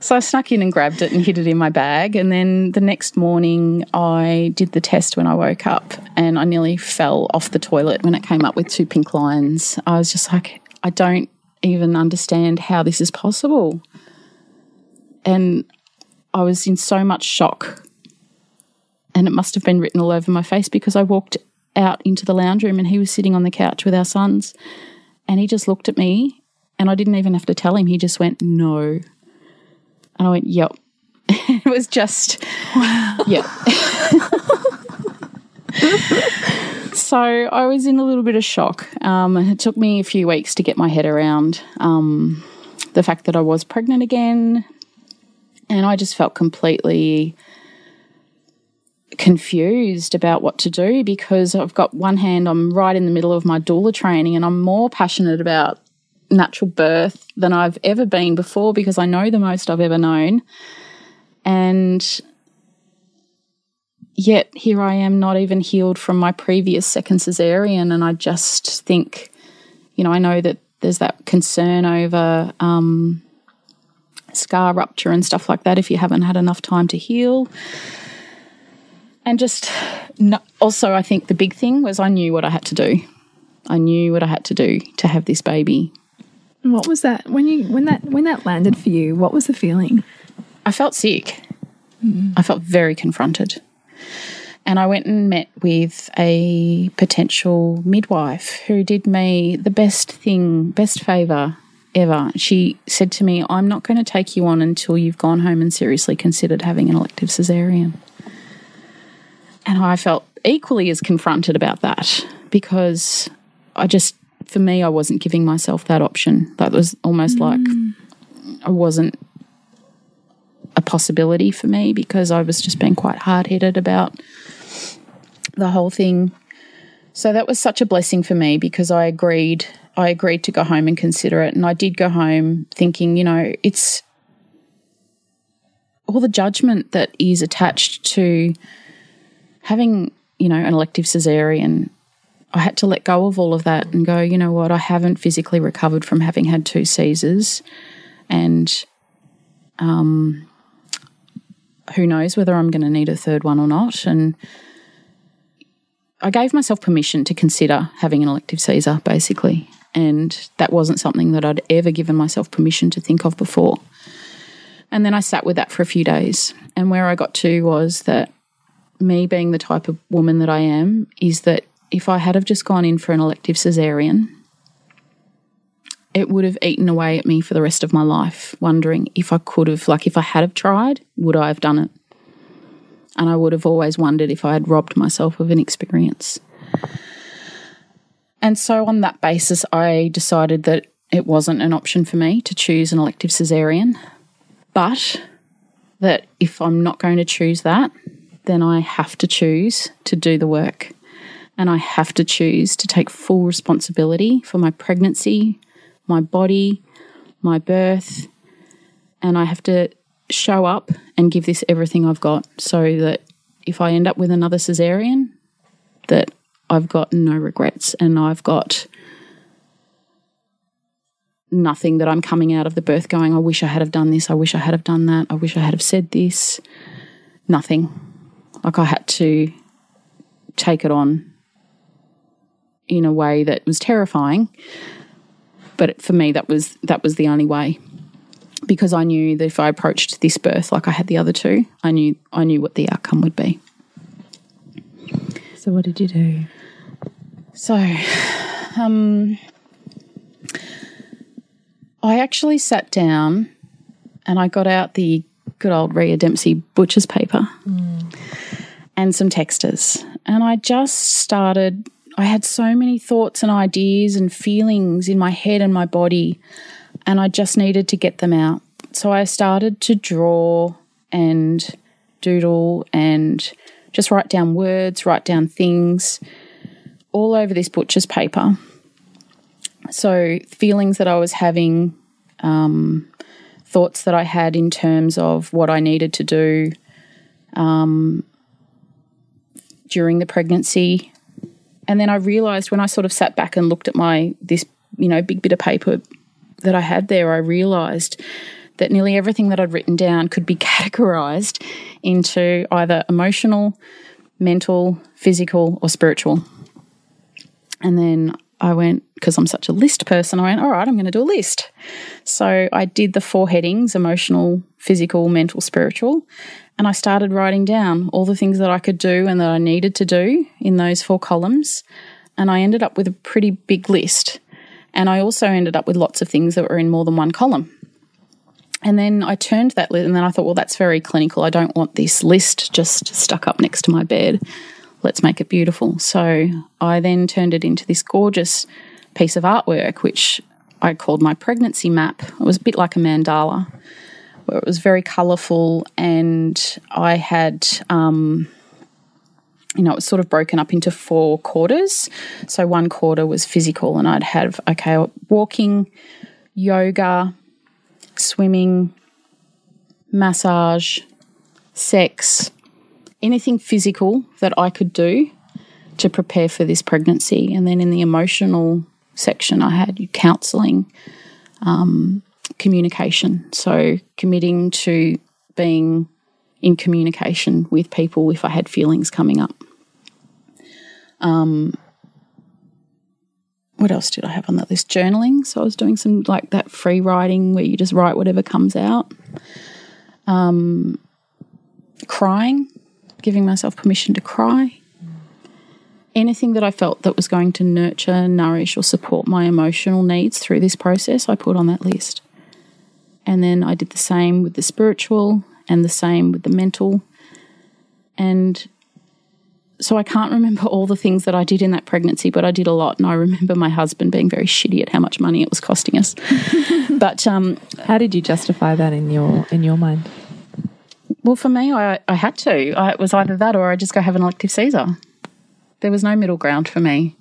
so I snuck in and grabbed it and hid it in my bag. And then the next morning, I did the test when I woke up and I nearly fell off the toilet when it came up with two pink lines. I was just like, I don't even understand how this is possible. And I was in so much shock. And it must have been written all over my face because I walked out into the lounge room and he was sitting on the couch with our sons. And he just looked at me and I didn't even have to tell him. He just went, no. And I went, yep. it was just, wow. yeah. so I was in a little bit of shock. Um, it took me a few weeks to get my head around um, the fact that I was pregnant again. And I just felt completely confused about what to do because I've got one hand, I'm right in the middle of my doula training and I'm more passionate about natural birth than I've ever been before because I know the most I've ever known. And yet here I am not even healed from my previous second cesarean. And I just think, you know, I know that there's that concern over um, scar rupture and stuff like that if you haven't had enough time to heal. And just no, also, I think the big thing was I knew what I had to do. I knew what I had to do to have this baby. What was that when you when that when that landed for you? What was the feeling? I felt sick. Mm. I felt very confronted. And I went and met with a potential midwife who did me the best thing, best favour ever. She said to me, I'm not going to take you on until you've gone home and seriously considered having an elective cesarean. And I felt equally as confronted about that because I just, for me, I wasn't giving myself that option. That was almost mm. like I wasn't a possibility for me because I was just being quite hard headed about the whole thing. So that was such a blessing for me because I agreed I agreed to go home and consider it. And I did go home thinking, you know, it's all the judgment that is attached to having, you know, an elective cesarean. I had to let go of all of that and go, you know what, I haven't physically recovered from having had two Caesars. And um, who knows whether I'm going to need a third one or not. And I gave myself permission to consider having an elective Caesar, basically. And that wasn't something that I'd ever given myself permission to think of before. And then I sat with that for a few days. And where I got to was that me being the type of woman that I am, is that if I had have just gone in for an elective cesarean, it would have eaten away at me for the rest of my life, wondering if I could have, like, if I had have tried, would I have done it? And I would have always wondered if I had robbed myself of an experience. And so, on that basis, I decided that it wasn't an option for me to choose an elective cesarean, but that if I'm not going to choose that, then I have to choose to do the work. And I have to choose to take full responsibility for my pregnancy, my body, my birth. And I have to show up and give this everything I've got so that if I end up with another cesarean, that I've got no regrets and I've got nothing that I'm coming out of the birth going, I wish I had have done this, I wish I had have done that, I wish I had have said this. Nothing. Like I had to take it on in a way that was terrifying. But for me that was that was the only way. Because I knew that if I approached this birth like I had the other two, I knew I knew what the outcome would be. So what did you do? So, um, I actually sat down and I got out the good old Rhea Dempsey butcher's paper and some texters. And I just started, I had so many thoughts and ideas and feelings in my head and my body, and I just needed to get them out. So I started to draw and doodle and just write down words, write down things all over this butcher's paper. So, feelings that I was having, um, thoughts that I had in terms of what I needed to do um, during the pregnancy. And then I realized when I sort of sat back and looked at my, this, you know, big bit of paper that I had there, I realized that nearly everything that I'd written down could be categorized into either emotional, mental, physical, or spiritual. And then I went, because I'm such a list person, I went, all right, I'm going to do a list. So I did the four headings emotional, physical, mental, spiritual. And I started writing down all the things that I could do and that I needed to do in those four columns. And I ended up with a pretty big list. And I also ended up with lots of things that were in more than one column. And then I turned that list, and then I thought, well, that's very clinical. I don't want this list just stuck up next to my bed. Let's make it beautiful. So I then turned it into this gorgeous piece of artwork, which I called my pregnancy map. It was a bit like a mandala, where it was very colourful, and I had. Um, you know, it was sort of broken up into four quarters. So one quarter was physical, and I'd have, okay, walking, yoga, swimming, massage, sex, anything physical that I could do to prepare for this pregnancy. And then in the emotional section, I had counselling, um, communication. So committing to being in communication with people if I had feelings coming up. Um, what else did I have on that list? Journaling. So I was doing some like that free writing where you just write whatever comes out. Um, crying, giving myself permission to cry. Anything that I felt that was going to nurture, nourish, or support my emotional needs through this process, I put on that list. And then I did the same with the spiritual and the same with the mental. And so I can't remember all the things that I did in that pregnancy, but I did a lot. And I remember my husband being very shitty at how much money it was costing us. but um, How did you justify that in your in your mind? Well, for me, I, I had to. I, it was either that or I just go have an elective Caesar. There was no middle ground for me.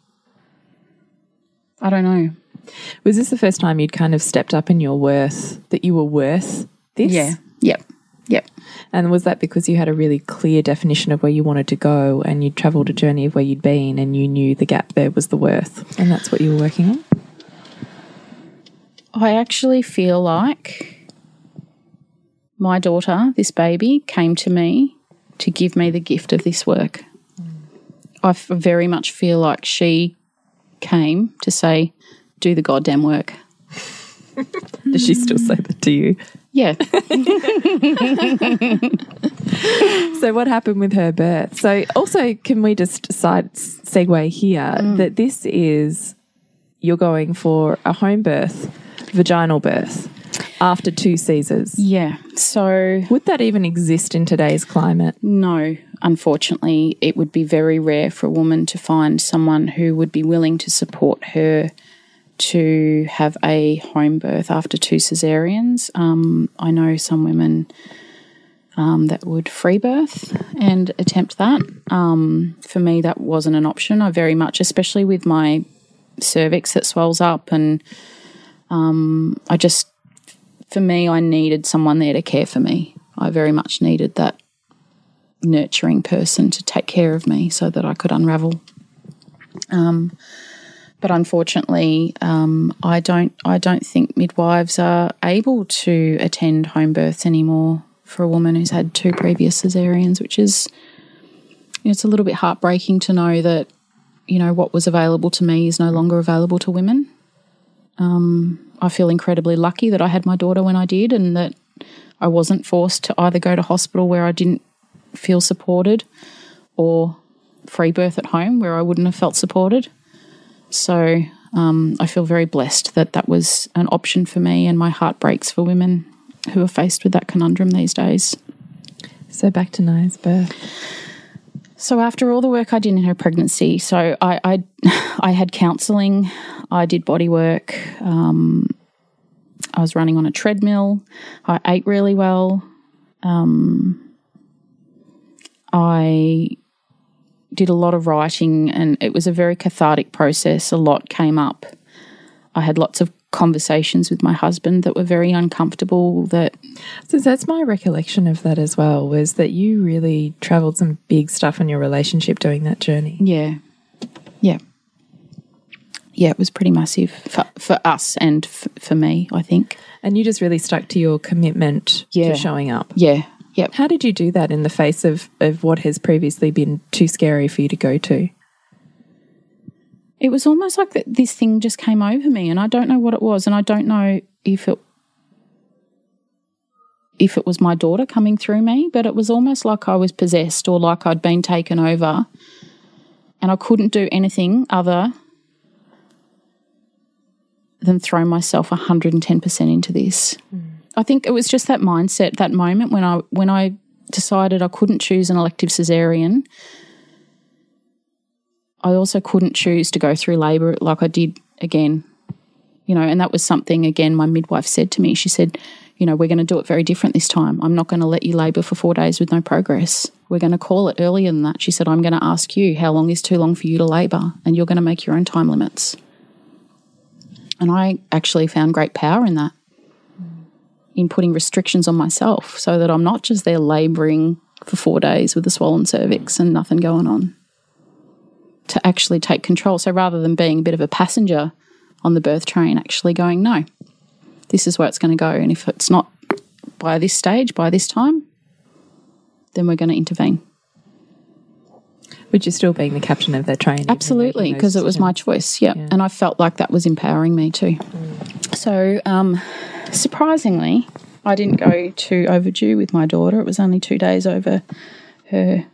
I don't know. Was this the first time you'd kind of stepped up in your worth that you were worth this? Yeah. Yep. Yep. And was that because you had a really clear definition of where you wanted to go and you'd traveled a journey of where you'd been and you knew the gap there was the worth and that's what you were working on? I actually feel like my daughter, this baby, came to me to give me the gift of this work. I f- very much feel like she came to say, do the goddamn work. Does she still say that to you? Yeah. So what happened with her birth? So also, can we just side segue here mm. that this is you're going for a home birth, vaginal birth after two Caesars. yeah. So, Would that even exist in today's climate? no, unfortunately, it would be very rare for a woman to find someone who would be willing to support her to have a home birth after two cesareans. Um, I know some women um, that would free birth and attempt that. Um, for me, that wasn't an option. I very much, especially with my cervix that swells up, and um, I just, for me, I needed someone there to care for me. I very much needed that nurturing person to take care of me so that I could unravel. Um, but unfortunately, um, I don't. I don't think midwives are able to attend home births anymore for a woman who's had two previous cesareans, which is it's a little bit heartbreaking to know that you know what was available to me is no longer available to women. Um, I feel incredibly lucky that I had my daughter when I did, and that I wasn't forced to either go to hospital where I didn't feel supported, or free birth at home where I wouldn't have felt supported. So Um, I feel very blessed that that was an option for me, and my heart breaks for women who are faced with that conundrum these days. So back to Naya's birth. So after all the work I did in her pregnancy, so I I, I had counselling, I did body work, um, I was running on a treadmill, I ate really well, um, I did a lot of writing, and it was a very cathartic process. A lot came up. I had lots of conversations with my husband that were very uncomfortable. That So that's my recollection of that as well, was that you really traveled some big stuff in your relationship doing that journey. yeah, yeah, yeah, it was pretty massive for for us and f- for me. I think. And you just really stuck to your commitment Yeah. to showing up. Yeah, yep. How did you do that in the face of, of what has previously been too scary for you to go to? It was almost like that this thing just came over me, and I don't know what it was, and I don't know if it if it was my daughter coming through me, but it was almost like I was possessed or like I'd been taken over, and I couldn't do anything other than throw myself 110% into this. Hmm. I think it was just that mindset, that moment when I when I decided I couldn't choose an elective cesarean. I also couldn't choose to go through labour like I did again. You know, and that was something again my midwife said to me. She said, you know, we're going to do it very different this time. I'm not going to let you labour for four days with no progress. We're going to call it earlier than that. She said, I'm going to ask you how long is too long for you to labour, and you're going to make your own time limits. And I actually found great power in that, in putting restrictions on myself so that I'm not just there labouring for four days with a swollen cervix and nothing going on to actually take control. So rather than being a bit of a passenger on the birth train, actually going, no, this is where it's going to go. And if it's not by this stage, by this time, then we're going to intervene. Which is still being the captain of that train. Absolutely, because it was my choice. Yeah. And I felt like that was empowering me too. So, um, surprisingly, I didn't go too overdue with my daughter. It was only two days over her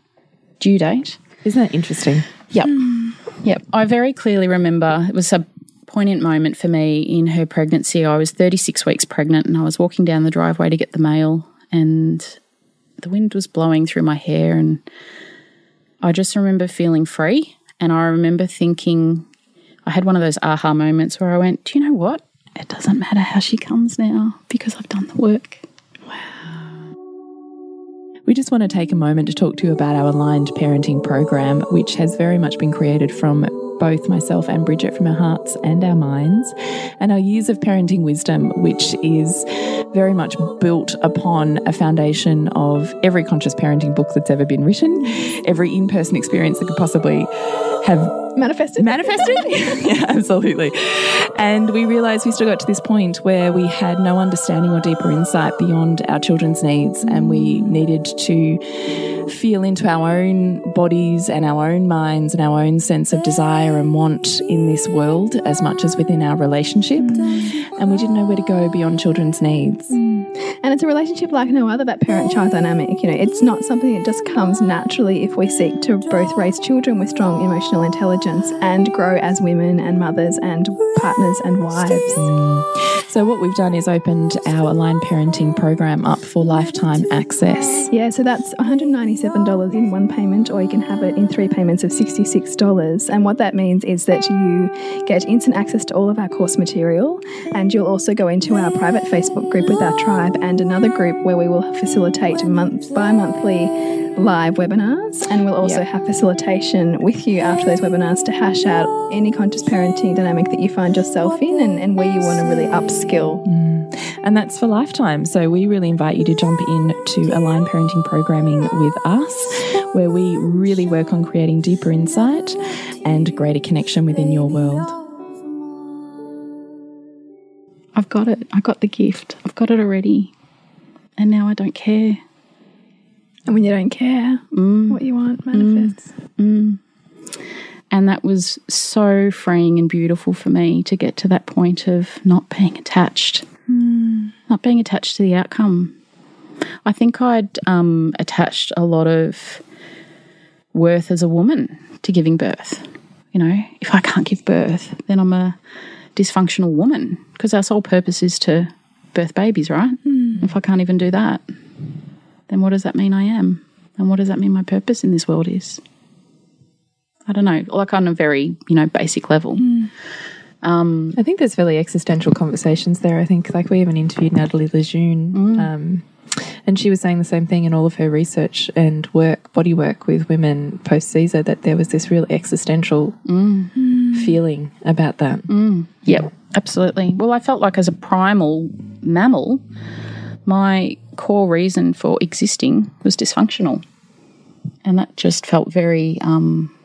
due date. Isn't that interesting? Yep. Hmm. Yep. I very clearly remember it was a poignant moment for me in her pregnancy. I was 36 weeks pregnant and I was walking down the driveway to get the mail and the wind was blowing through my hair and I just remember feeling free and I remember thinking I had one of those aha moments where I went, "Do you know what? It doesn't matter how she comes now because I've done the work." We just want to take a moment to talk to you about our aligned parenting program, which has very much been created from both myself and Bridget from our hearts and our minds, and our years of parenting wisdom, which is very much built upon a foundation of every conscious parenting book that's ever been written, every in person experience that could possibly have Manifested. manifested. yeah, absolutely. And we realized we still got to this point where we had no understanding or deeper insight beyond our children's needs, and we needed to feel into our own bodies and our own minds and our own sense of desire and want in this world as much as within our relationship. And we didn't know where to go beyond children's needs. Mm. And it's a relationship like no other, that parent child dynamic. You know, it's not something that just comes naturally if we seek to both raise children with strong emotional intelligence and grow as women and mothers and partners and wives. So, what we've done is opened our aligned parenting program up for lifetime access. Yeah, so that's $197 in one payment, or you can have it in three payments of $66. And what that means is that you get instant access to all of our course material, and you'll also go into our private Facebook group with our tribe and another group where we will facilitate month by monthly live webinars, and we'll also have facilitation with you after those webinars to hash out any conscious parenting dynamic that you find yourself in and, and where you want to really upskill. Mm. And that's for lifetime. So we really invite you to jump in to Align Parenting Programming with us, where we really work on creating deeper insight and greater connection within your world. I've got it. I've got the gift. I've got it already. And now I don't care. And when you don't care mm. what you want manifests. Mm. Mm. And that was so freeing and beautiful for me to get to that point of not being attached, hmm. not being attached to the outcome. I think I'd um, attached a lot of worth as a woman to giving birth. you know, if I can't give birth, then I'm a dysfunctional woman because our sole purpose is to birth babies, right? Hmm. If I can't even do that, then what does that mean I am? And what does that mean my purpose in this world is? I don't know, like on a very, you know, basic level. Hmm. Um, I think there's fairly existential conversations there. I think, like, we even interviewed Natalie Lejeune, hmm. um, and she was saying the same thing in all of her research and work, body work with women post Caesar, that there was this real existential hmm. feeling about that. Yep, absolutely. Well, I felt like as a primal mammal, my core reason for existing was dysfunctional. And that just felt very um,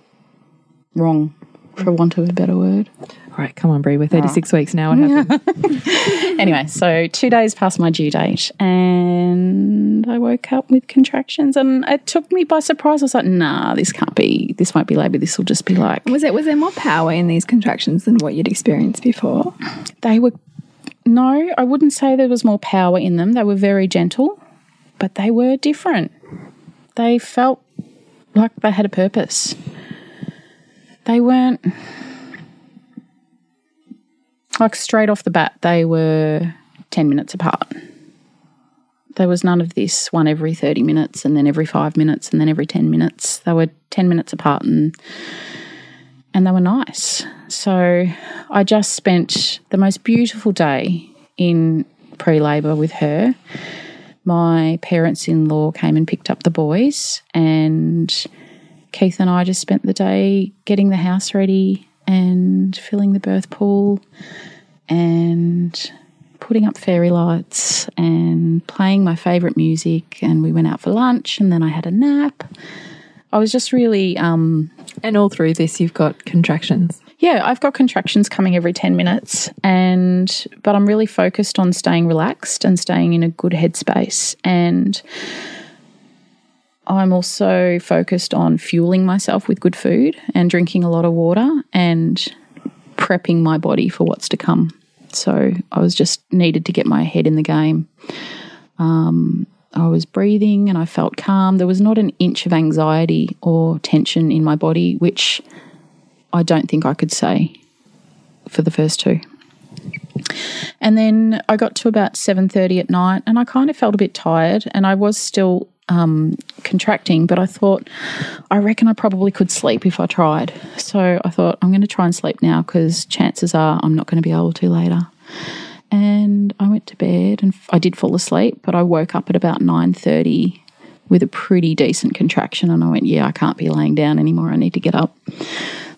wrong, for want of a better word. All right, come on, Bree, we're 36 weeks now. What happened? Anyway, so two days past my due date, and I woke up with contractions, and it took me by surprise. I was like, nah, this can't be, this won't be labour. This will just be like, Was it was there more power in these contractions than what you'd experienced before? they were no i wouldn't say there was more power in them. They were very gentle but they were different. They felt like they had a purpose. They weren't like straight off the bat they were 10 minutes apart. There was none of this one every 30 minutes and then every 5 minutes and then every 10 minutes. They were 10 minutes apart and and they were nice. So I just spent the most beautiful day in pre labour with her. My parents in law came and picked up the boys, and Keith and I just spent the day getting the house ready and filling the birth pool and putting up fairy lights and playing my favourite music. And we went out for lunch, and then I had a nap. I was just really um, and all through this, you've got contractions. yeah, I've got contractions coming every 10 minutes and but I'm really focused on staying relaxed and staying in a good headspace and I'm also focused on fueling myself with good food and drinking a lot of water and prepping my body for what's to come. So I was just needed to get my head in the game. Um, I was breathing and I felt calm. There was not an inch of anxiety or tension in my body, which I don't think I could say for the first two. And then I got to about 7:30 at night and I kind of felt a bit tired and I was still um, contracting, but I thought I reckon I probably could sleep if I tried. So I thought I'm going to try and sleep now because chances are I'm not going to be able to later. And I went to bed and I did fall asleep, but I woke up at about 9:30 with a pretty decent contraction and I went, yeah, I can't be laying down anymore. I need to get up.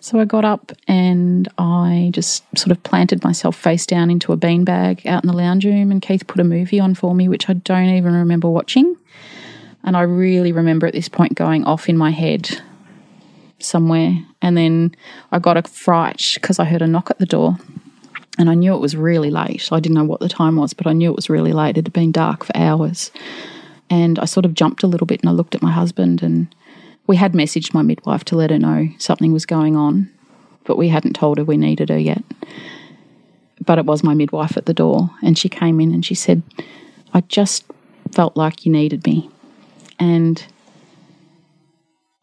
So I got up and I just sort of planted myself face down into a beanbag out in the lounge room. And Keith put a movie on for me, which I don't even remember watching. And I really remember at this point going off in my head somewhere. And then I got a fright because I heard a knock at the door. And I knew it was really late. I didn't know what the time was, but I knew it was really late. It had been dark for hours. And I sort of jumped a little bit and I looked at my husband and we had messaged my midwife to let her know something was going on, but we hadn't told her we needed her yet. But it was my midwife at the door, and she came in and she said, I just felt like you needed me. And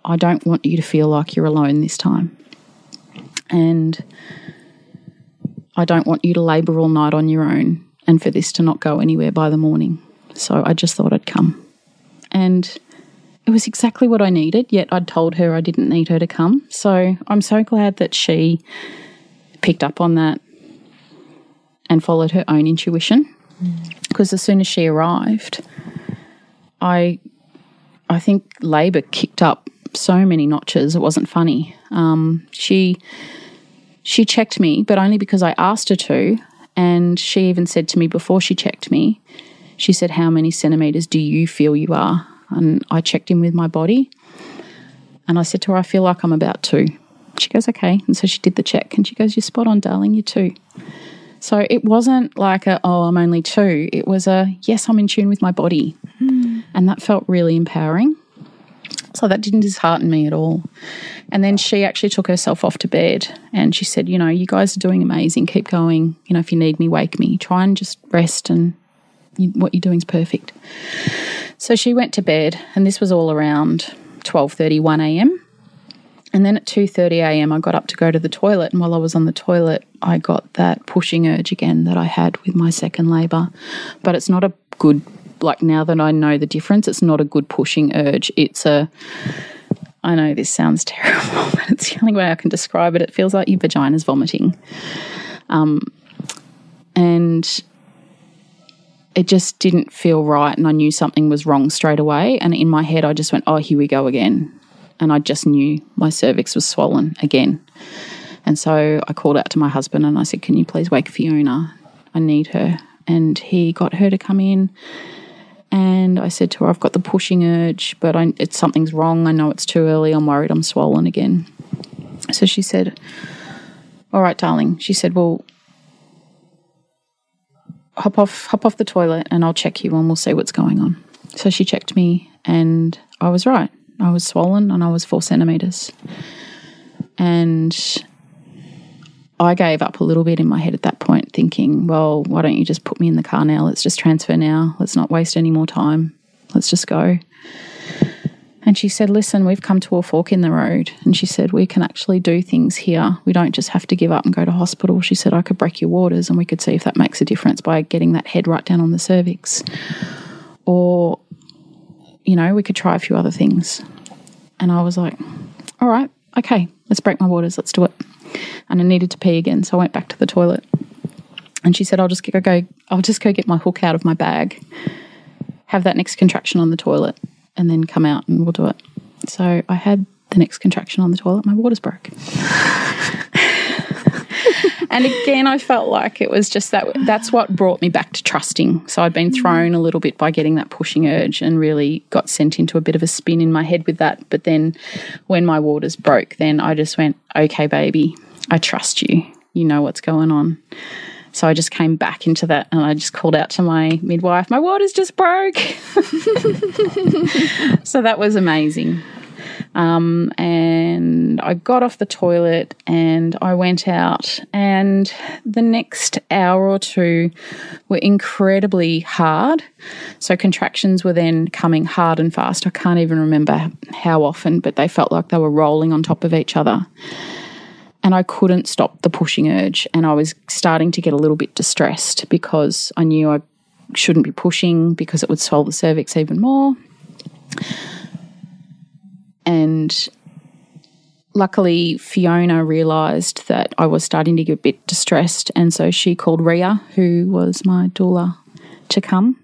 I don't want you to feel like you're alone this time. And I don't want you to labour all night on your own and for this to not go anywhere by the morning. So I just thought I'd come. And it was exactly what I needed, yet I'd told her I didn't need her to come. So I'm so glad that she picked up on that and followed her own intuition. Because as soon as she arrived, I I think labour kicked up so many notches. It wasn't funny. Um, she she checked me, but only because I asked her to. And she even said to me before she checked me, she said, How many centimetres do you feel you are? And I checked in with my body. And I said to her, I feel like I'm about two. She goes, Okay. And so she did the check and she goes, You're spot on, darling, you're two. So it wasn't like a, oh, I'm only two. It was a, yes, I'm in tune with my body. Hmm. And that felt really empowering. So that didn't dishearten me at all. And then she actually took herself off to bed and she said, You know, you guys are doing amazing. Keep going. You know, if you need me, wake me. Try and just rest and you, what you're doing is perfect. So she went to bed and this was all around 12:30 1 a.m. And then at 2:30 a.m. I got up to go to the toilet and while I was on the toilet I got that pushing urge again that I had with my second labor. But it's not a good like now that I know the difference it's not a good pushing urge. It's a I know this sounds terrible, but it's the only way I can describe it. It feels like your vagina's vomiting. Um, and it just didn't feel right. And I knew something was wrong straight away. And in my head, I just went, oh, here we go again. And I just knew my cervix was swollen again. And so I called out to my husband and I said, Can you please wake Fiona? I need her. And he got her to come in. And I said to her, I've got the pushing urge, but I, it's something's wrong. I know it's too early. I'm worried I'm swollen again. So she said, All right, darling. She said, Well, hop off hop off the toilet and I'll check you and we'll see what's going on. So she checked me and I was right. I was swollen and I was four centimeters. And I gave up a little bit in my head at that point, thinking, well, why don't you just put me in the car now? Let's just transfer now. Let's not waste any more time. Let's just go. And she said, Listen, we've come to a fork in the road. And she said, We can actually do things here. We don't just have to give up and go to hospital. She said, I could break your waters and we could see if that makes a difference by getting that head right down on the cervix. Or, you know, we could try a few other things. And I was like, All right, okay, let's break my waters. Let's do it. And I needed to pee again. So I went back to the toilet. And she said, I'll just go, I'll just go get my hook out of my bag, have that next contraction on the toilet and then come out and we'll do it. So I had the next contraction on the toilet, my waters broke. and again, I felt like it was just that that's what brought me back to trusting. So I'd been thrown a little bit by getting that pushing urge and really got sent into a bit of a spin in my head with that. But then when my waters broke, then I just went, okay, baby, I trust you. You know what's going on. So I just came back into that and I just called out to my midwife, my waters just broke. so that was amazing. Um, and I got off the toilet and I went out, and the next hour or two were incredibly hard. So, contractions were then coming hard and fast. I can't even remember how often, but they felt like they were rolling on top of each other and I couldn't stop the pushing urge. And I was starting to get a little bit distressed because I knew I shouldn't be pushing because it would swell the cervix even more. And luckily, Fiona realised that I was starting to get a bit distressed. And so she called Rhea, who was my doula, to come.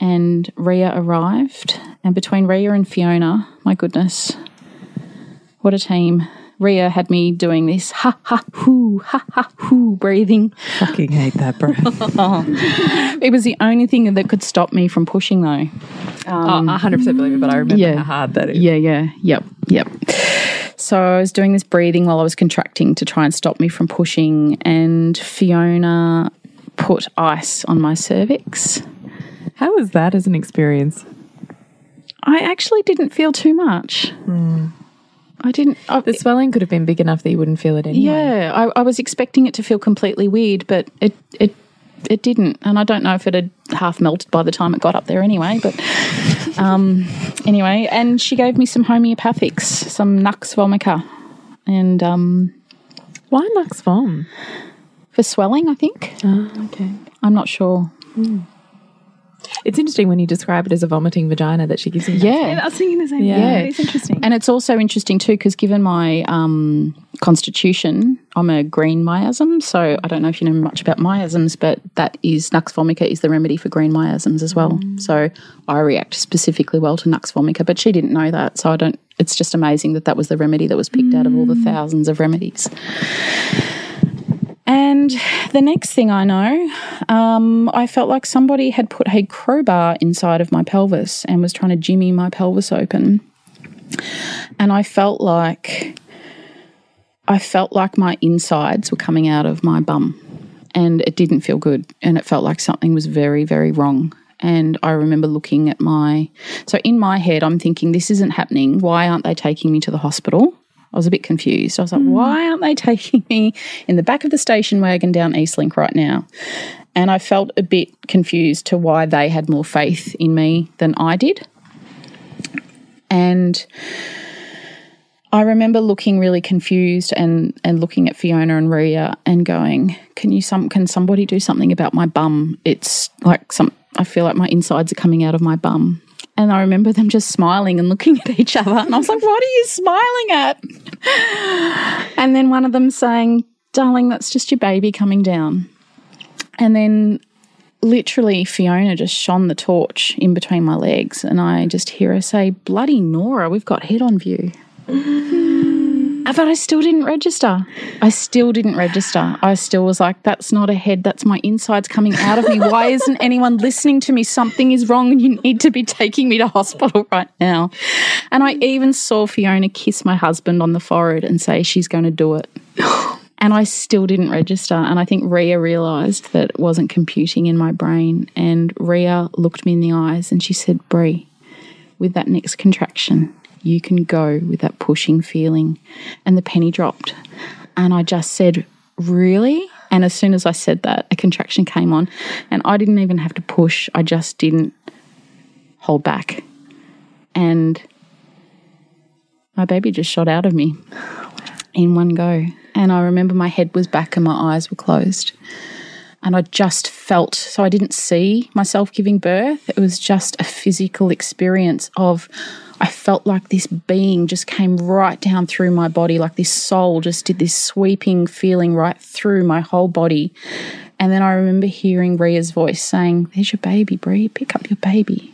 And Rhea arrived. And between Rhea and Fiona, my goodness, what a team. Rhea had me doing this ha ha hoo ha ha hoo breathing. Fucking hate that, bro. It was the only thing that could stop me from pushing, though. Um, oh, 100% believe it, but I remember yeah. how hard that is. Yeah, yeah, yep, yep. So I was doing this breathing while I was contracting to try and stop me from pushing, and Fiona put ice on my cervix. How was that as an experience? I actually didn't feel too much. I didn't. I, The swelling could have been big enough that you wouldn't feel it anyway. yeah, I, I was expecting it to feel completely weird, but it it it didn't, and I don't know if it had half melted by the time it got up there anyway. But um, anyway, and she gave me some homeopathics, some Nux vomica, and um, Why Nux Vom? for swelling, I think. Oh, okay. I'm not sure. It's interesting when you describe it as a vomiting vagina that she gives you. Yeah. I was thinking the same Yeah. thing. It's interesting. And it's also interesting too because given my um, constitution, I'm a green miasm. So I don't know if you know much about miasms, but that is Nux vomica is the remedy for green miasms as well. So I react specifically well to Nux vomica, but she didn't know that. So I don't. It's just amazing that that was the remedy that was picked out of all the thousands of remedies. And the next thing I know, um, I felt like somebody had put a crowbar inside of my pelvis and was trying to jimmy my pelvis open. And I felt like I felt like my insides were coming out of my bum. And it didn't feel good. And it felt like something was very very wrong. And I remember looking at my so in my head I'm thinking this isn't happening. Why aren't they taking me to the hospital I was a bit confused I was like hmm. why aren't they taking me in the back of the station wagon down Eastlink right now and I felt a bit confused to why they had more faith in me than I did and I remember looking really confused and and looking at Fiona and Rhea and going, "Can you some can somebody do something about my bum? It's like some I feel like my insides are coming out of my bum." And I remember them just smiling and looking at each other, and I was like, "What are you smiling at?" And then one of them saying, "Darling, that's just your baby coming down." And then literally Fiona just shone the torch in between my legs and I just hear her say, Bloody Nora, we've got head on view. But I still didn't register. I still didn't register. I still was like, that's not a head, that's my insides coming out of me. Why isn't anyone listening to me? Something is wrong and you need to be taking me to hospital right now. And I even saw Fiona kiss my husband on the forehead and say she's going to do it. And I still didn't register. And I think Rhea realised that it wasn't computing in my brain. And Rhea looked me in the eyes and she said, Bree, with that next contraction, you can go with that pushing feeling. And the penny dropped. And I just said, Really? And as soon as I said that, a contraction came on. And I didn't even have to push, I just didn't hold back. And my baby just shot out of me in one go. And I remember my head was back and my eyes were closed. And I just felt, so I didn't see myself giving birth. It was just a physical experience of, I felt like this being just came right down through my body, like this soul just did this sweeping feeling right through my whole body. And then I remember hearing Rhea's voice saying, There's your baby, Bree, pick up your baby.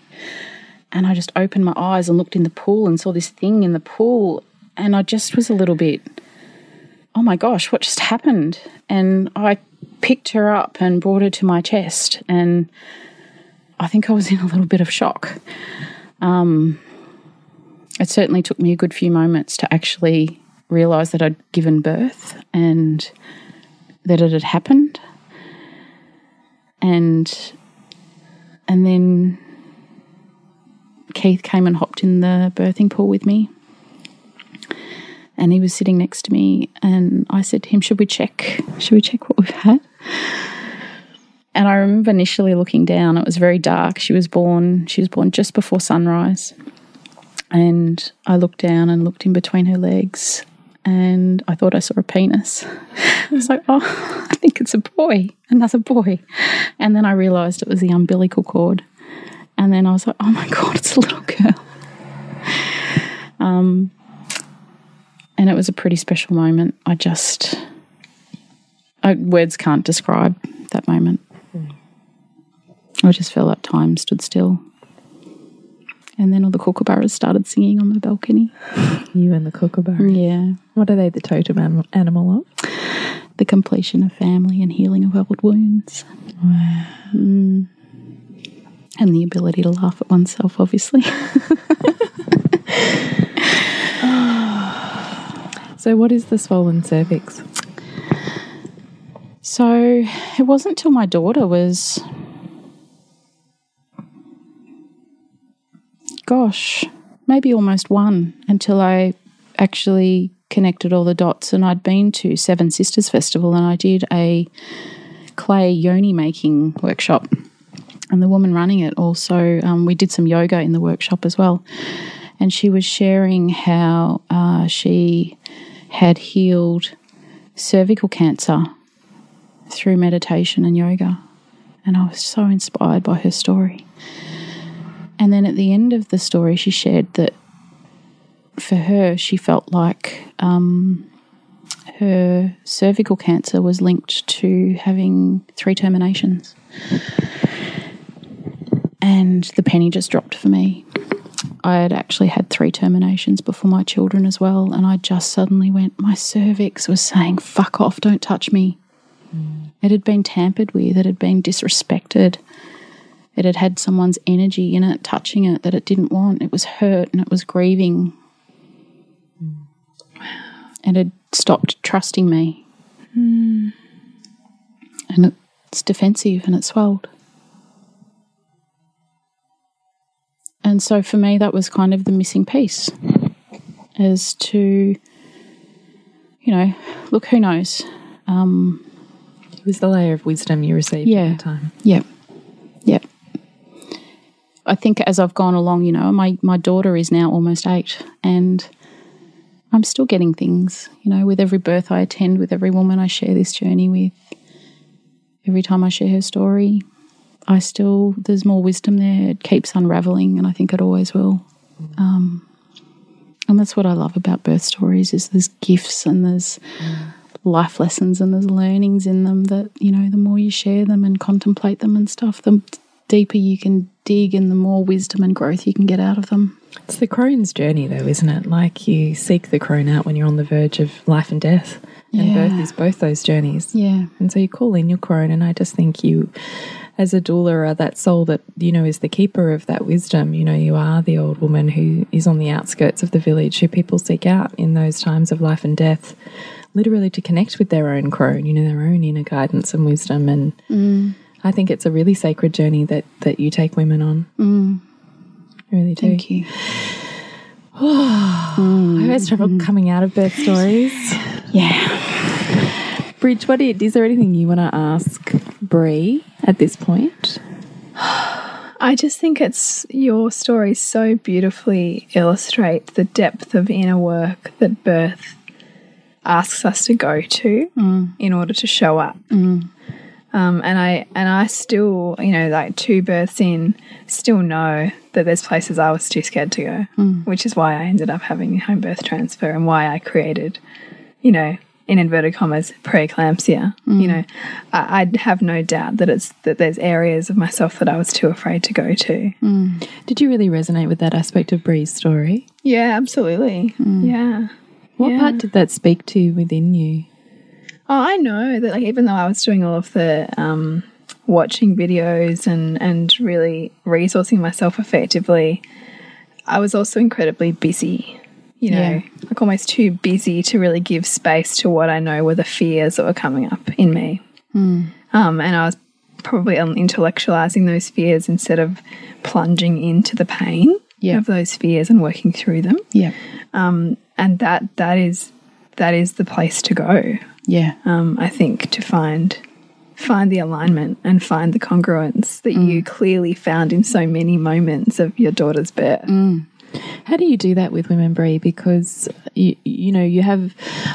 And I just opened my eyes and looked in the pool and saw this thing in the pool. And I just was a little bit, oh my gosh, what just happened? And I picked her up and brought her to my chest. And I think I was in a little bit of shock. Um, it certainly took me a good few moments to actually realize that I'd given birth and that it had happened. And and then Keith came and hopped in the birthing pool with me. And he was sitting next to me and I said to him, Should we check? Should we check what we've had? And I remember initially looking down, it was very dark. She was born, she was born just before sunrise. And I looked down and looked in between her legs and I thought I saw a penis. I was like, oh, I think it's a boy, another boy. And then I realized it was the umbilical cord. And then I was like, oh my God, it's a little girl. Um, and it was a pretty special moment. I just, I, words can't describe that moment. I just felt like time stood still. And then all the kookaburras started singing on my balcony. You and the kookaburra. Yeah. What are they the totem animal of? The completion of family and healing of old wounds. Mm. And the ability to laugh at oneself, obviously. So, what is the swollen cervix? So it wasn't till my daughter was, gosh, maybe almost one until I actually connected all the dots. And I'd been to Seven Sisters Festival and I did a clay yoni making workshop. And the woman running it also, um, we did some yoga in the workshop as well. And she was sharing how uh, she had healed cervical cancer through meditation and yoga. And I was so inspired by her story. And then at the end of the story, she shared that for her, she felt like um, her cervical cancer was linked to having three terminations. And the penny just dropped for me. I had actually had three terminations before my children as well. And I just suddenly went, my cervix was saying, fuck off, don't touch me. It had been tampered with, it had been disrespected. It had had someone's energy in it, touching it that it didn't want. It was hurt and it was grieving. And it had stopped trusting me. And it's defensive and it swelled. And so for me, that was kind of the missing piece as to, you know, look, who knows? Um, It was the layer of wisdom you received Yeah. at the time. Yep. Yep. I think as I've gone along, you know, my, my daughter is now almost eight and I'm still getting things, you know, with every birth I attend, with every woman I share this journey with. Every time I share her story, I still, there's more wisdom there. It keeps unraveling, and I think it always will. Um, and that's what I love about birth stories is there's gifts and there's life lessons and there's learnings in them that, you know, the more you share them and contemplate them and stuff, the deeper you can dig and the more wisdom and growth you can get out of them. It's the crone's journey, though, isn't it? Like you seek the crone out when you're on the verge of life and death. And Yeah. birth is both those journeys. Yeah. And so you call in your crone, and I just think you, as a doula, are that soul that, you know, is the keeper of that wisdom. You know, you are the old woman who is on the outskirts of the village who people seek out in those times of life and death, literally to connect with their own crone, you know, their own inner guidance and wisdom. And mm. I think it's a really sacred journey that, that you take women on. I really do. Thank you. I always trouble mm. coming out of birth stories. Yeah. Bridge, what is, is there anything you want to ask Bree at this point? I just think it's your story so beautifully illustrate the depth of inner work that birth asks us to go to mm. in order to show up. Um, and I and I still, you know, like two births in, still know that there's places I was too scared to go, hmm. which is why I ended up having home birth transfer and why I created, you know, in inverted commas, preeclampsia. Hmm. You know, I, I'd have no doubt that it's that there's areas of myself that I was too afraid to go to. Hmm. Did you really resonate with that aspect of Bree's story? Yeah, absolutely. Yeah. What Yeah. part did that speak to within you? Oh, I know that like even though I was doing all of the um, watching videos and and really resourcing myself effectively, I was also incredibly busy. You know, Yeah. like almost too busy to really give space to what I know were the fears that were coming up in me. Um, and I was probably intellectualizing those fears instead of plunging into the pain Yeah. of those fears and working through them. Yeah. Um, and that that is that is the place to go Yeah. um, I think, to find find the alignment and find the congruence that you clearly found in so many moments of your daughter's birth. How do you do that with women, Bree? Because you, you know you have,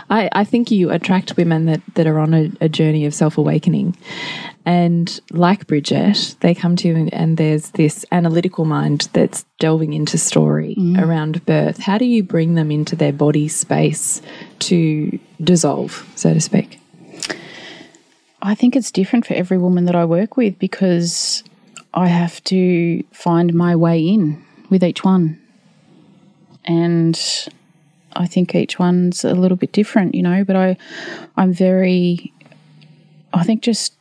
I, I think you attract women that that are on a, a journey of self awakening, and like Bridget, they come to you and, and there's this analytical mind that's delving into story mm. around birth. How do you bring them into their body space to dissolve, so to speak? I think it's different for every woman that I work with because I have to find my way in with each one. And I think each one's a little bit different, you know, but I I'm very I think just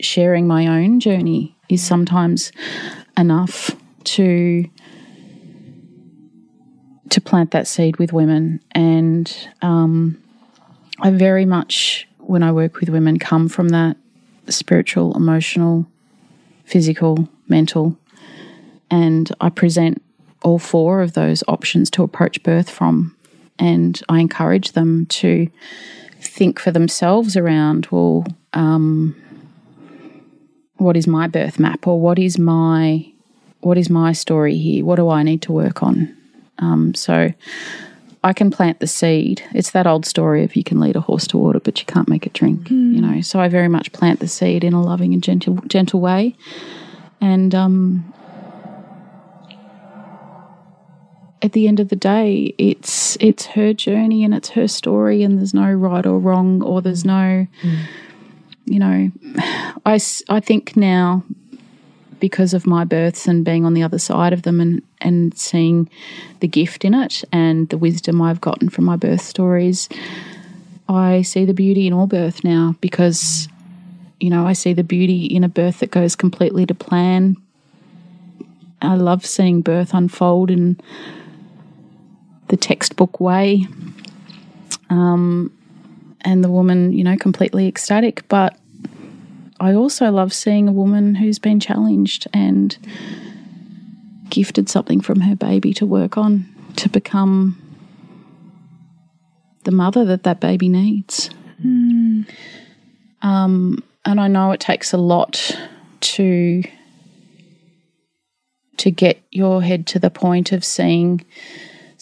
sharing my own journey is sometimes enough to to plant that seed with women. And um, I very much, when I work with women, come from that spiritual, emotional, physical, mental, and I present all four of those options to approach birth from. And I encourage them to think for themselves around, well, um, what is my birth map, or what is my what is my story here? What do I need to work on? Um, so I can plant the seed. It's that old story of you can lead a horse to water, but you can't make it drink. You know, so I very much plant the seed in a loving and gentle, gentle way, and um, at the end of the day, it's it's her journey and it's her story, and there's no right or wrong, or there's no, you know, I I think now because of my births and being on the other side of them and, and seeing the gift in it and the wisdom I've gotten from my birth stories, I see the beauty in all birth now because, you know, I see the beauty in a birth that goes completely to plan. I love seeing birth unfold in the textbook way. Um, and the woman, you know, completely ecstatic. But I also love seeing a woman who's been challenged and gifted something from her baby to work on to become the mother that that baby needs. Um, and I know it takes a lot to to get your head to the point of seeing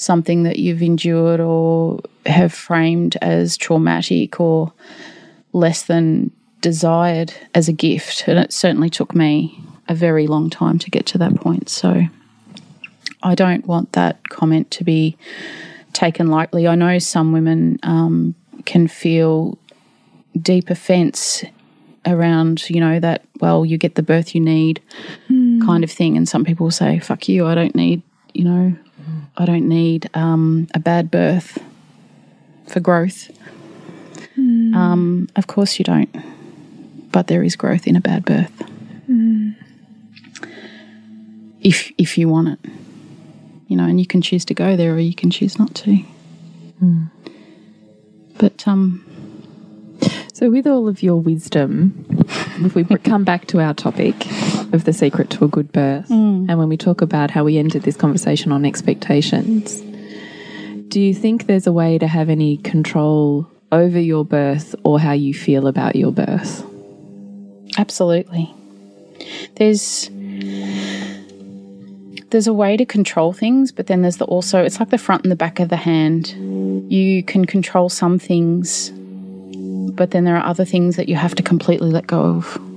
something that you've endured or have framed as traumatic or less than desired as a gift. And it certainly took me a very long time to get to that point. So I don't want that comment to be taken lightly. I know some women um, can feel deep offense around, you know, that, well, you get the birth you need kind of thing. And some people say, fuck you, I don't need, you know, I don't need um, a bad birth for growth. Um, of course you don't, but there is growth in a bad birth. If if you want it, you know, and you can choose to go there or you can choose not to. But um, So, with all of your wisdom, if we come back to our topic of the secret to a good birth, mm. and when we talk about how we ended this conversation on expectations, do you think there's a way to have any control over your birth or how you feel about your birth? Absolutely. There's there's a way to control things, but then there's the also it's like the front and the back of the hand. You can control some things, but then there are other things that you have to completely let go of.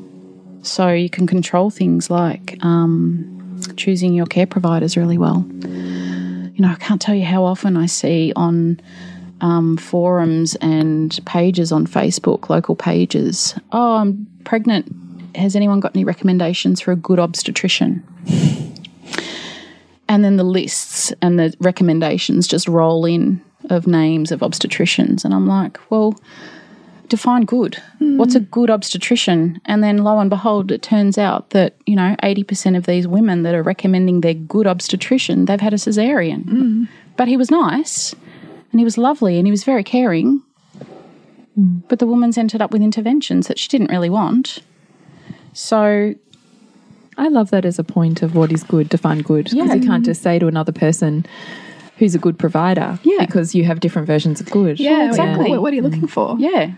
So you can control things like um, choosing your care providers really well. You know, I can't tell you how often I see on um, forums and pages on Facebook, local pages. Oh, I'm pregnant. Has anyone got any recommendations for a good obstetrician? and then the lists and the recommendations just roll in of names of obstetricians. And I'm like, well, define good. What's a hmm. good obstetrician? And then lo and behold, it turns out that, you know, 80% of these women that are recommending their good obstetrician, they've had a cesarean. Hmm. But he was nice and he was lovely and he was very caring. Hmm. But the woman's ended up with interventions that she didn't really want. So I love that as a point of what is good, define good. Because Yeah. you can't just say to another person who's a good provider. Yeah. Because you have different versions of good. Yeah, exactly. What, what are you looking for? yeah,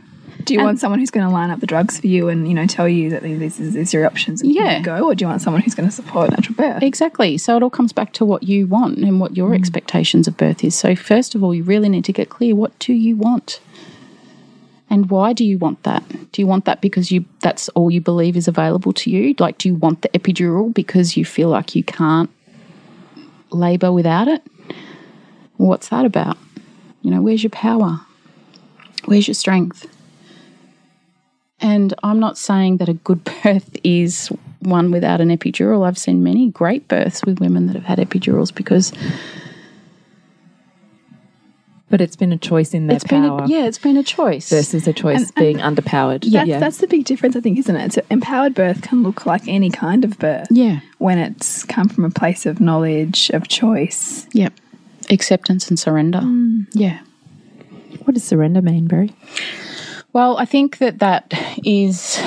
Do you want someone who's going to line up the drugs for you and you know tell you that these is these are your options and Yeah. you go, or do you want someone who's going to support natural birth? Exactly. So it all comes back to what you want and what your mm. expectations of birth is. So, first of all, you really need to get clear what do you want? And why do you want that? Do you want that because you that's all you believe is available to you? Like do you want the epidural because you feel like you can't labor without it? What's that about? You know, where's your power? Where's your strength? And I'm not saying that a good birth is one without an epidural. I've seen many great births with women that have had epidurals because But it's been a choice in their it's been power a, yeah, it's been a choice. versus a choice And- and being underpowered. That's, yeah. that's the big difference, I think, isn't it? So empowered birth can look like any kind of birth yeah, when it's come from a place of knowledge, of choice. yeah, acceptance and surrender. Mm. Yeah. what does surrender mean, Barry? Well, I think that that is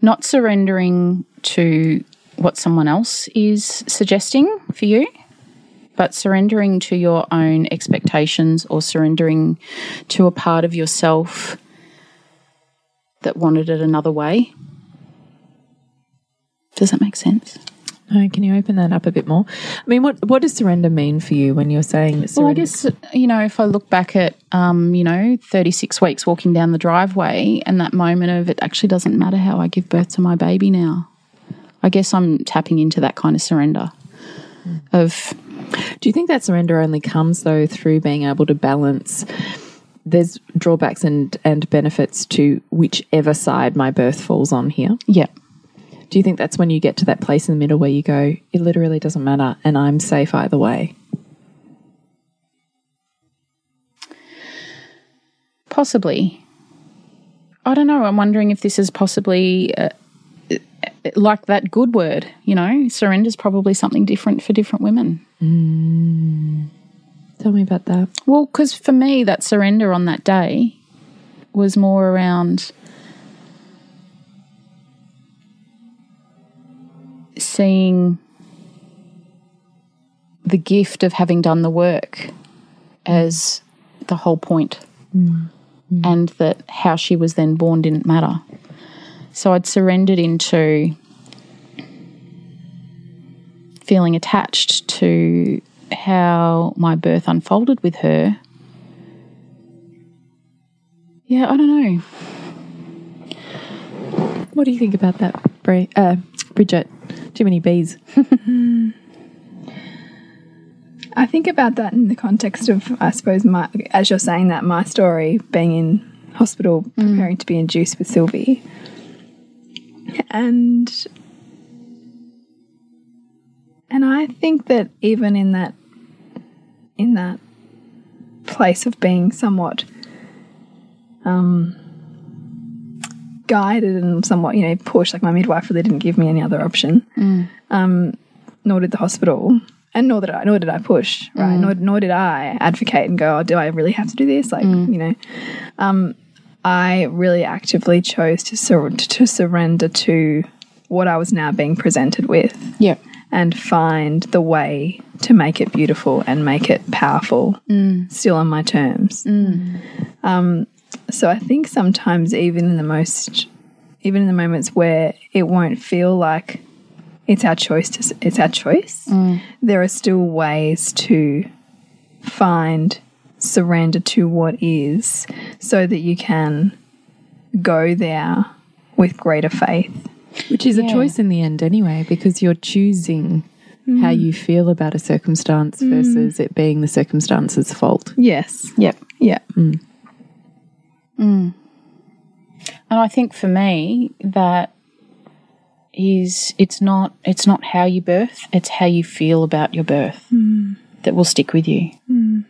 not surrendering to what someone else is suggesting for you, but surrendering to your own expectations or surrendering to a part of yourself that wanted it another way. Does that make sense? No, can you open that up a bit more? I mean, what what does surrender mean for you when you're saying that Well, I guess, you know, if I look back at, um, you know, 36 weeks walking down the driveway and that moment of it actually doesn't matter how I give birth to my baby now, I guess I'm tapping into that kind of surrender of, Do you think that surrender only comes though through being able to balance? There's drawbacks and and benefits to whichever side my birth falls on here. yeah, Do you think that's when you get to that place in the middle where you go, it literally doesn't matter, and I'm safe either way? possibly. I don't know. I'm wondering if this is possibly uh, like that good word, you know, surrender is probably something different for different women. Tell me about that. Well, because for me, that surrender on that day was more around seeing the gift of having done the work as the whole point. And that how she was then born didn't matter. So I'd surrendered into feeling attached to how my birth unfolded with her. Yeah, I don't know. What do you think about that, Bri- uh, Bridget? Too many bees. I think about that in the context of, I suppose, my, as you're saying that, my story being in hospital preparing to be induced with Sylvie. And and I think that even in that in that place of being somewhat um guided and somewhat, you know, pushed, like my midwife really didn't give me any other option. Um, nor did the hospital. And nor did I, nor did I push, right? Nor, nor did I advocate and go, oh, do I really have to do this? Like, you know, um, I really actively chose to sur to surrender to what I was now being presented with Yeah. and find the way to make it beautiful and make it powerful, still on my terms. Um, so I think sometimes, even in the most, even in the moments where it won't feel like it's our choice to, it's our choice, mm. there are still ways to find surrender to what is, so that you can go there with greater faith. Which is a choice in the end, anyway, because you're choosing how mm. you feel about a circumstance mm. versus it being the circumstance's fault. Yes. Yep. Yeah. Mm. And I think for me that is it's not it's not how you birth, it's how you feel about your birth mm. that will stick with you. Mm.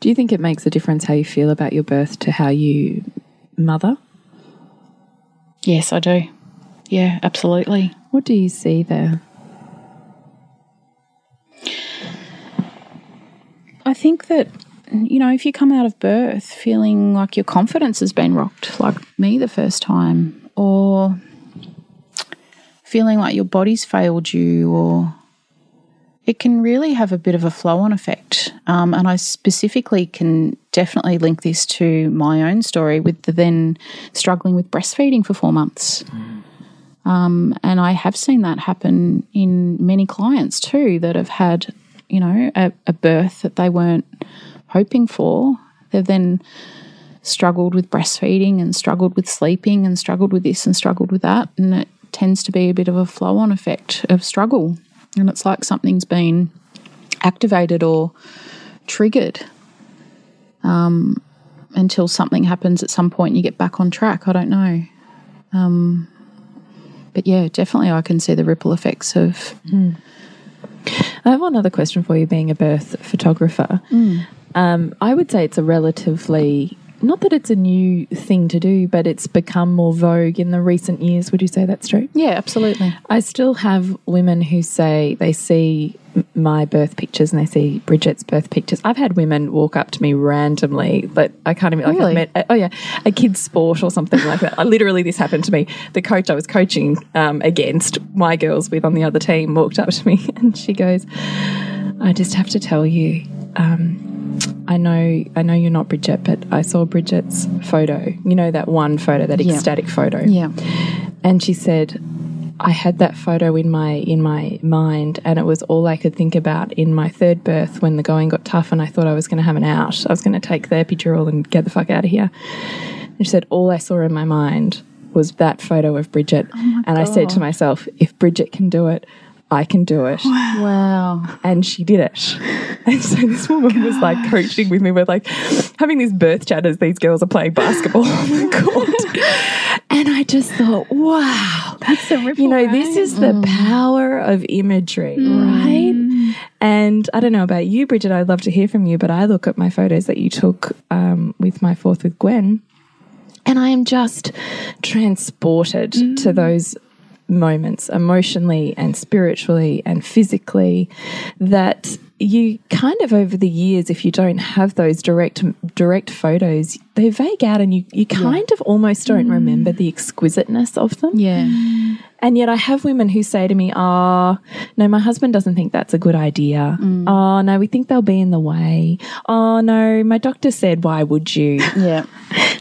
Do you think it makes a difference how you feel about your birth to how you mother? Yes, I do. Yeah, absolutely. What do you see there? I think that you know, if you come out of birth feeling like your confidence has been rocked, like me the first time, or feeling like your body's failed you, or it can really have a bit of a flow on effect. Um, and I specifically can definitely link this to my own story with the then struggling with breastfeeding for four months. Um, and I have seen that happen in many clients too that have had, you know, a, a birth that they weren't hoping for. They've then struggled with breastfeeding and struggled with sleeping and struggled with this and struggled with that. And it tends to be a bit of a flow on effect of struggle. And it's like something's been activated or triggered um, until something happens at some point and you get back on track. I don't know. Um, but yeah, definitely I can see the ripple effects of I have one other question for you, being a birth photographer. Um, I would say it's a relatively, not that it's a new thing to do, but it's become more vogue in the recent years. Would you say that's true? yeah, absolutely. I still have women who say they see my birth pictures and they see Bridget's birth pictures. I've had women walk up to me randomly, but I can't even like Really? I've met oh yeah, a kid's sport or something like that. Literally, this happened to me. The coach I was coaching um, against my girls with on the other team walked up to me and she goes, "I just have to tell you." Um, I know, I know you're not Bridget, but I saw Bridget's photo. You know that one photo, that Yeah. ecstatic photo Yeah. and she said I had that photo in my in my mind and it was all I could think about in my third birth when the going got tough and I thought I was going to have an out. I was going to take the epidural and get the fuck out of here. And she said all I saw in my mind was that photo of Bridget oh and I said to myself if Bridget can do it I can do it. Wow. And she did it. And so this woman was like coaching with me. We're like having these birth chat as these girls are playing basketball on the court. And I just thought, wow. That's the ripple. You know, this is the power of imagery, right? And I don't know about you, Bridget. I'd love to hear from you, but I look at my photos that you took um, with my fourth with Gwen, and I am just transported to those moments emotionally and spiritually and physically that you kind of over the years if you don't have those direct direct photos they vague out and you you kind of almost don't mm. remember the exquisiteness of them. Yeah. And yet I have women who say to me, Oh, no, my husband doesn't think that's a good idea. Oh, no, we think they'll be in the way. Oh, no, my doctor said, Why would you? Yeah.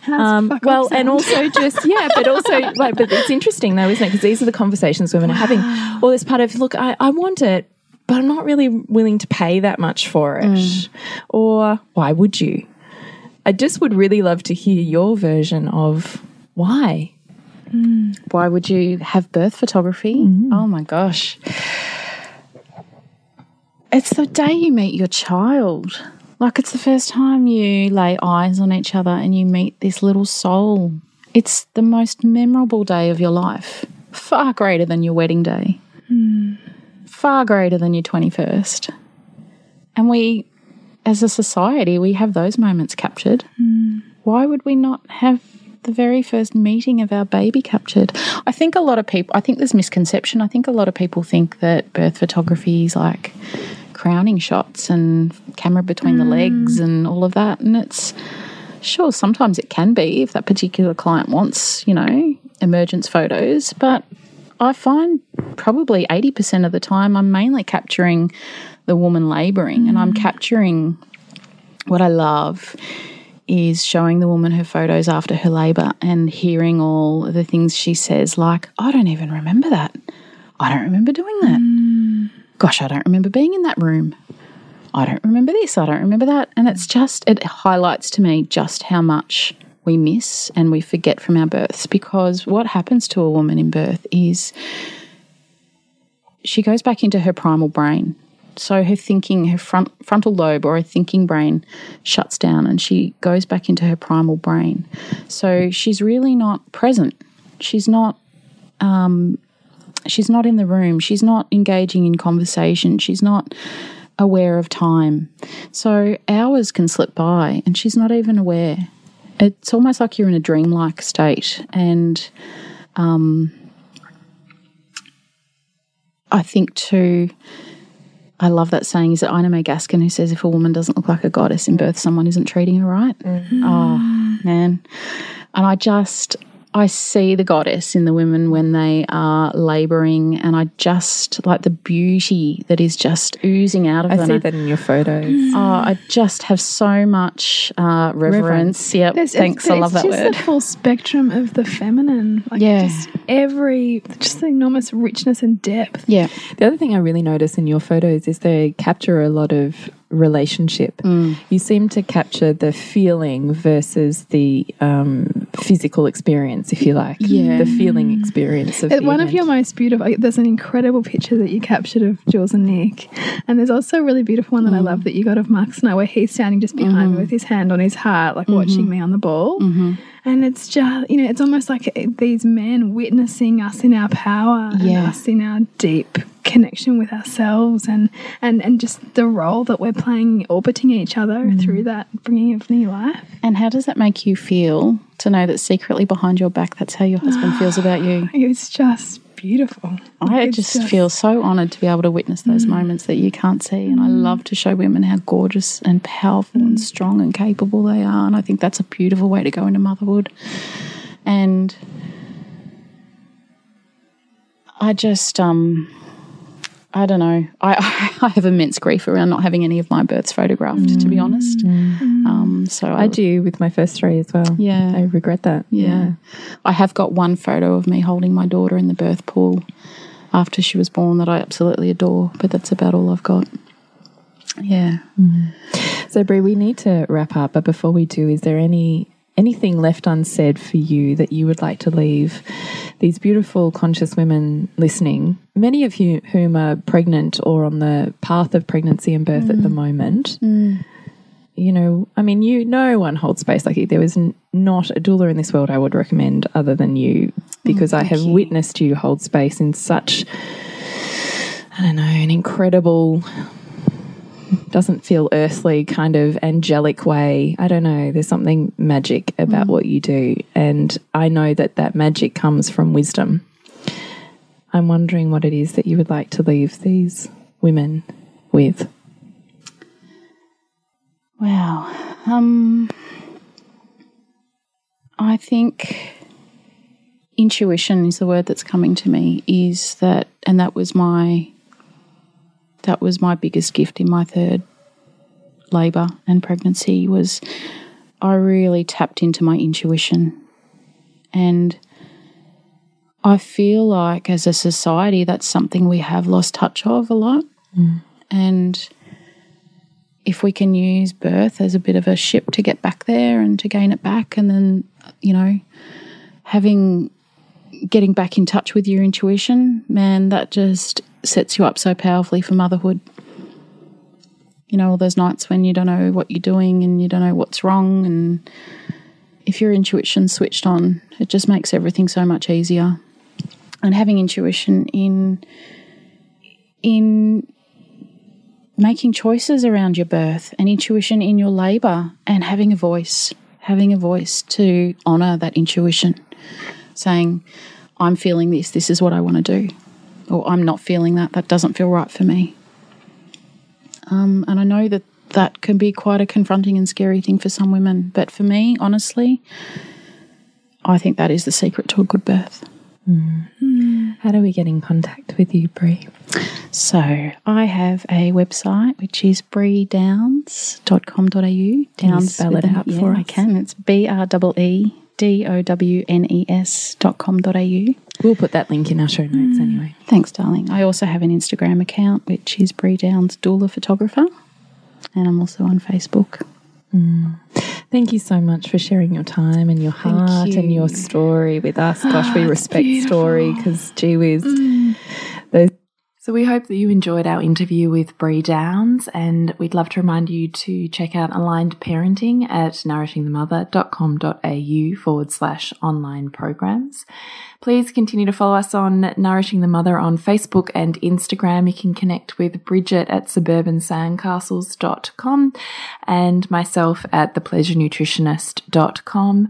Um, well, and also just, yeah, but also, like, but it's interesting though, isn't it? Because these are the conversations women are having. Or this part of, Look, I, I want it. but I'm not really willing to pay that much for it. Or why would you? I just would really love to hear your version of why. Mm. Why would you have birth photography? Mm. Oh my gosh. It's the day you meet your child. Like it's the first time you lay eyes on each other and you meet this little soul. It's the most memorable day of your life. Far greater than your wedding day. Mm. Far greater than your 21st. And we, as a society, we have those moments captured. Why would we not have the very first meeting of our baby captured? I think a lot of people, I think there's misconception. I think a lot of people think that birth photography is like crowning shots and camera between the legs mm. and all of that. And it's sure, sometimes it can be if that particular client wants, you know, emergence photos. But I find probably 80% of the time I'm mainly capturing the woman labouring and I'm mm. capturing what I love is showing the woman her photos after her labour and hearing all the things she says, like, I don't even remember that. I don't remember doing that. Gosh, I don't remember being in that room. I don't remember this. I don't remember that. And it's just, it highlights to me just how much we miss and we forget from our births because what happens to a woman in birth is she goes back into her primal brain. So her thinking, her front frontal lobe or her thinking brain shuts down and she goes back into her primal brain. So she's really not present. She's not um, she's not in the room. She's not engaging in conversation. She's not aware of time. So hours can slip by and she's not even aware. It's almost like you're in a dreamlike state. And um, I think too, I love that saying. Is it Ina May Gaskin who says if a woman doesn't look like a goddess in birth, someone isn't treating her right? Oh, man. And I just, I see the goddess in the women when they are labouring, and I just like the beauty that is just oozing out of I them. I see that in your photos. Oh, I just have so much uh, reverence. Yep, There's, thanks. it's, I love it's that just word. the full spectrum of the feminine. Like Yeah. just every, just the enormous richness and depth. Yeah, The other thing I really notice in your photos is they capture a lot of relationship. Mm. You seem to capture the feeling versus the um, physical experience, if you like. Yeah. The feeling experience of One of your most beautiful, there's an incredible picture that you captured of Jules and Nick. And there's also a really beautiful one that I mm. love that you got of Mark Snow where he's standing just behind mm-hmm. me with his hand on his heart, like mm-hmm. watching me on the ball. Mm-hmm. And it's just, you know, it's almost like these men witnessing us in our power Yeah. and us in our deep connection with ourselves and, and, and just the role that we're playing orbiting each other mm. through that bringing of new life. and how does that make you feel to know that secretly behind your back, that's how your husband feels about you? It's just beautiful. I It's just feel so honoured to be able to witness those mm. moments that you can't see. And I mm. love to show women how gorgeous and powerful and mm. strong and capable they are. And I think that's a beautiful way to go into motherhood. And I just, um, I don't know. I, I have immense grief around not having any of my births photographed, to be mm. honest. Mm. Um, so I do with my first three as well. Yeah. I regret that. yeah. I have got one photo of me holding my daughter in the birth pool after she was born that I absolutely adore, but that's about all I've got. Yeah. Mm. So, Bree, we need to wrap up, but before we do, is there any anything left unsaid for you that you would like to leave these beautiful conscious women listening, many of you whom are pregnant or on the path of pregnancy and birth at the mm. moment? Mm. You know, I mean, you no one holds space like you. There n- not a doula in this world I would recommend other than you mm, because I have witnessed you hold space in such, I don't know, an incredible doesn't feel earthly kind of angelic way. I don't know. There's something magic about what you do. And I know that that magic comes from wisdom. I'm wondering what it is that you would like to leave these women with. Wow. Um, I think intuition is the word that's coming to me. Is that, and that was my that was my biggest gift in my third labour and pregnancy was I really tapped into my intuition, and I feel like as a society that's something we have lost touch of a lot. Mm. And if we can use birth as a bit of a ship to get back there and to gain it back, and then, you know, having getting back in touch with your intuition, man, that just sets you up so powerfully for motherhood. You know, all those nights when you don't know what you're doing and you don't know what's wrong. And if your intuition's switched on, it just makes everything so much easier. And having intuition in in making choices around your birth and intuition in your labor and having a voice, having a voice to honor that intuition, saying, I'm feeling this, this is what I want to do, or I'm not feeling that, that doesn't feel right for me. Um, and I know that that can be quite a confronting and scary thing for some women, but for me, honestly, I think that is the secret to a good birth. How do we get in contact with you, Bree? So I have a website which is breedownes.com.au. Downes spell with it out yeah, for I us? can. It's B R E E D O W N E S dot com dot au. We'll put that link in our show notes mm. anyway. Thanks, darling. I also have an Instagram account which is Bree Downes Doula Photographer. And I'm also on Facebook. Mm. Thank you so much for sharing your time and your heart and your story with us. Gosh, we respect story because gee whiz. Mm. Those so we hope that you enjoyed our interview with Bree Downes and we'd love to remind you to check out Aligned Parenting at nourishingthemother.com.au forward slash online programs. Please continue to follow us on Nourishing the Mother on Facebook and Instagram. You can connect with Bridget at suburbansandcastles.com and myself at thepleasurenutritionist.com.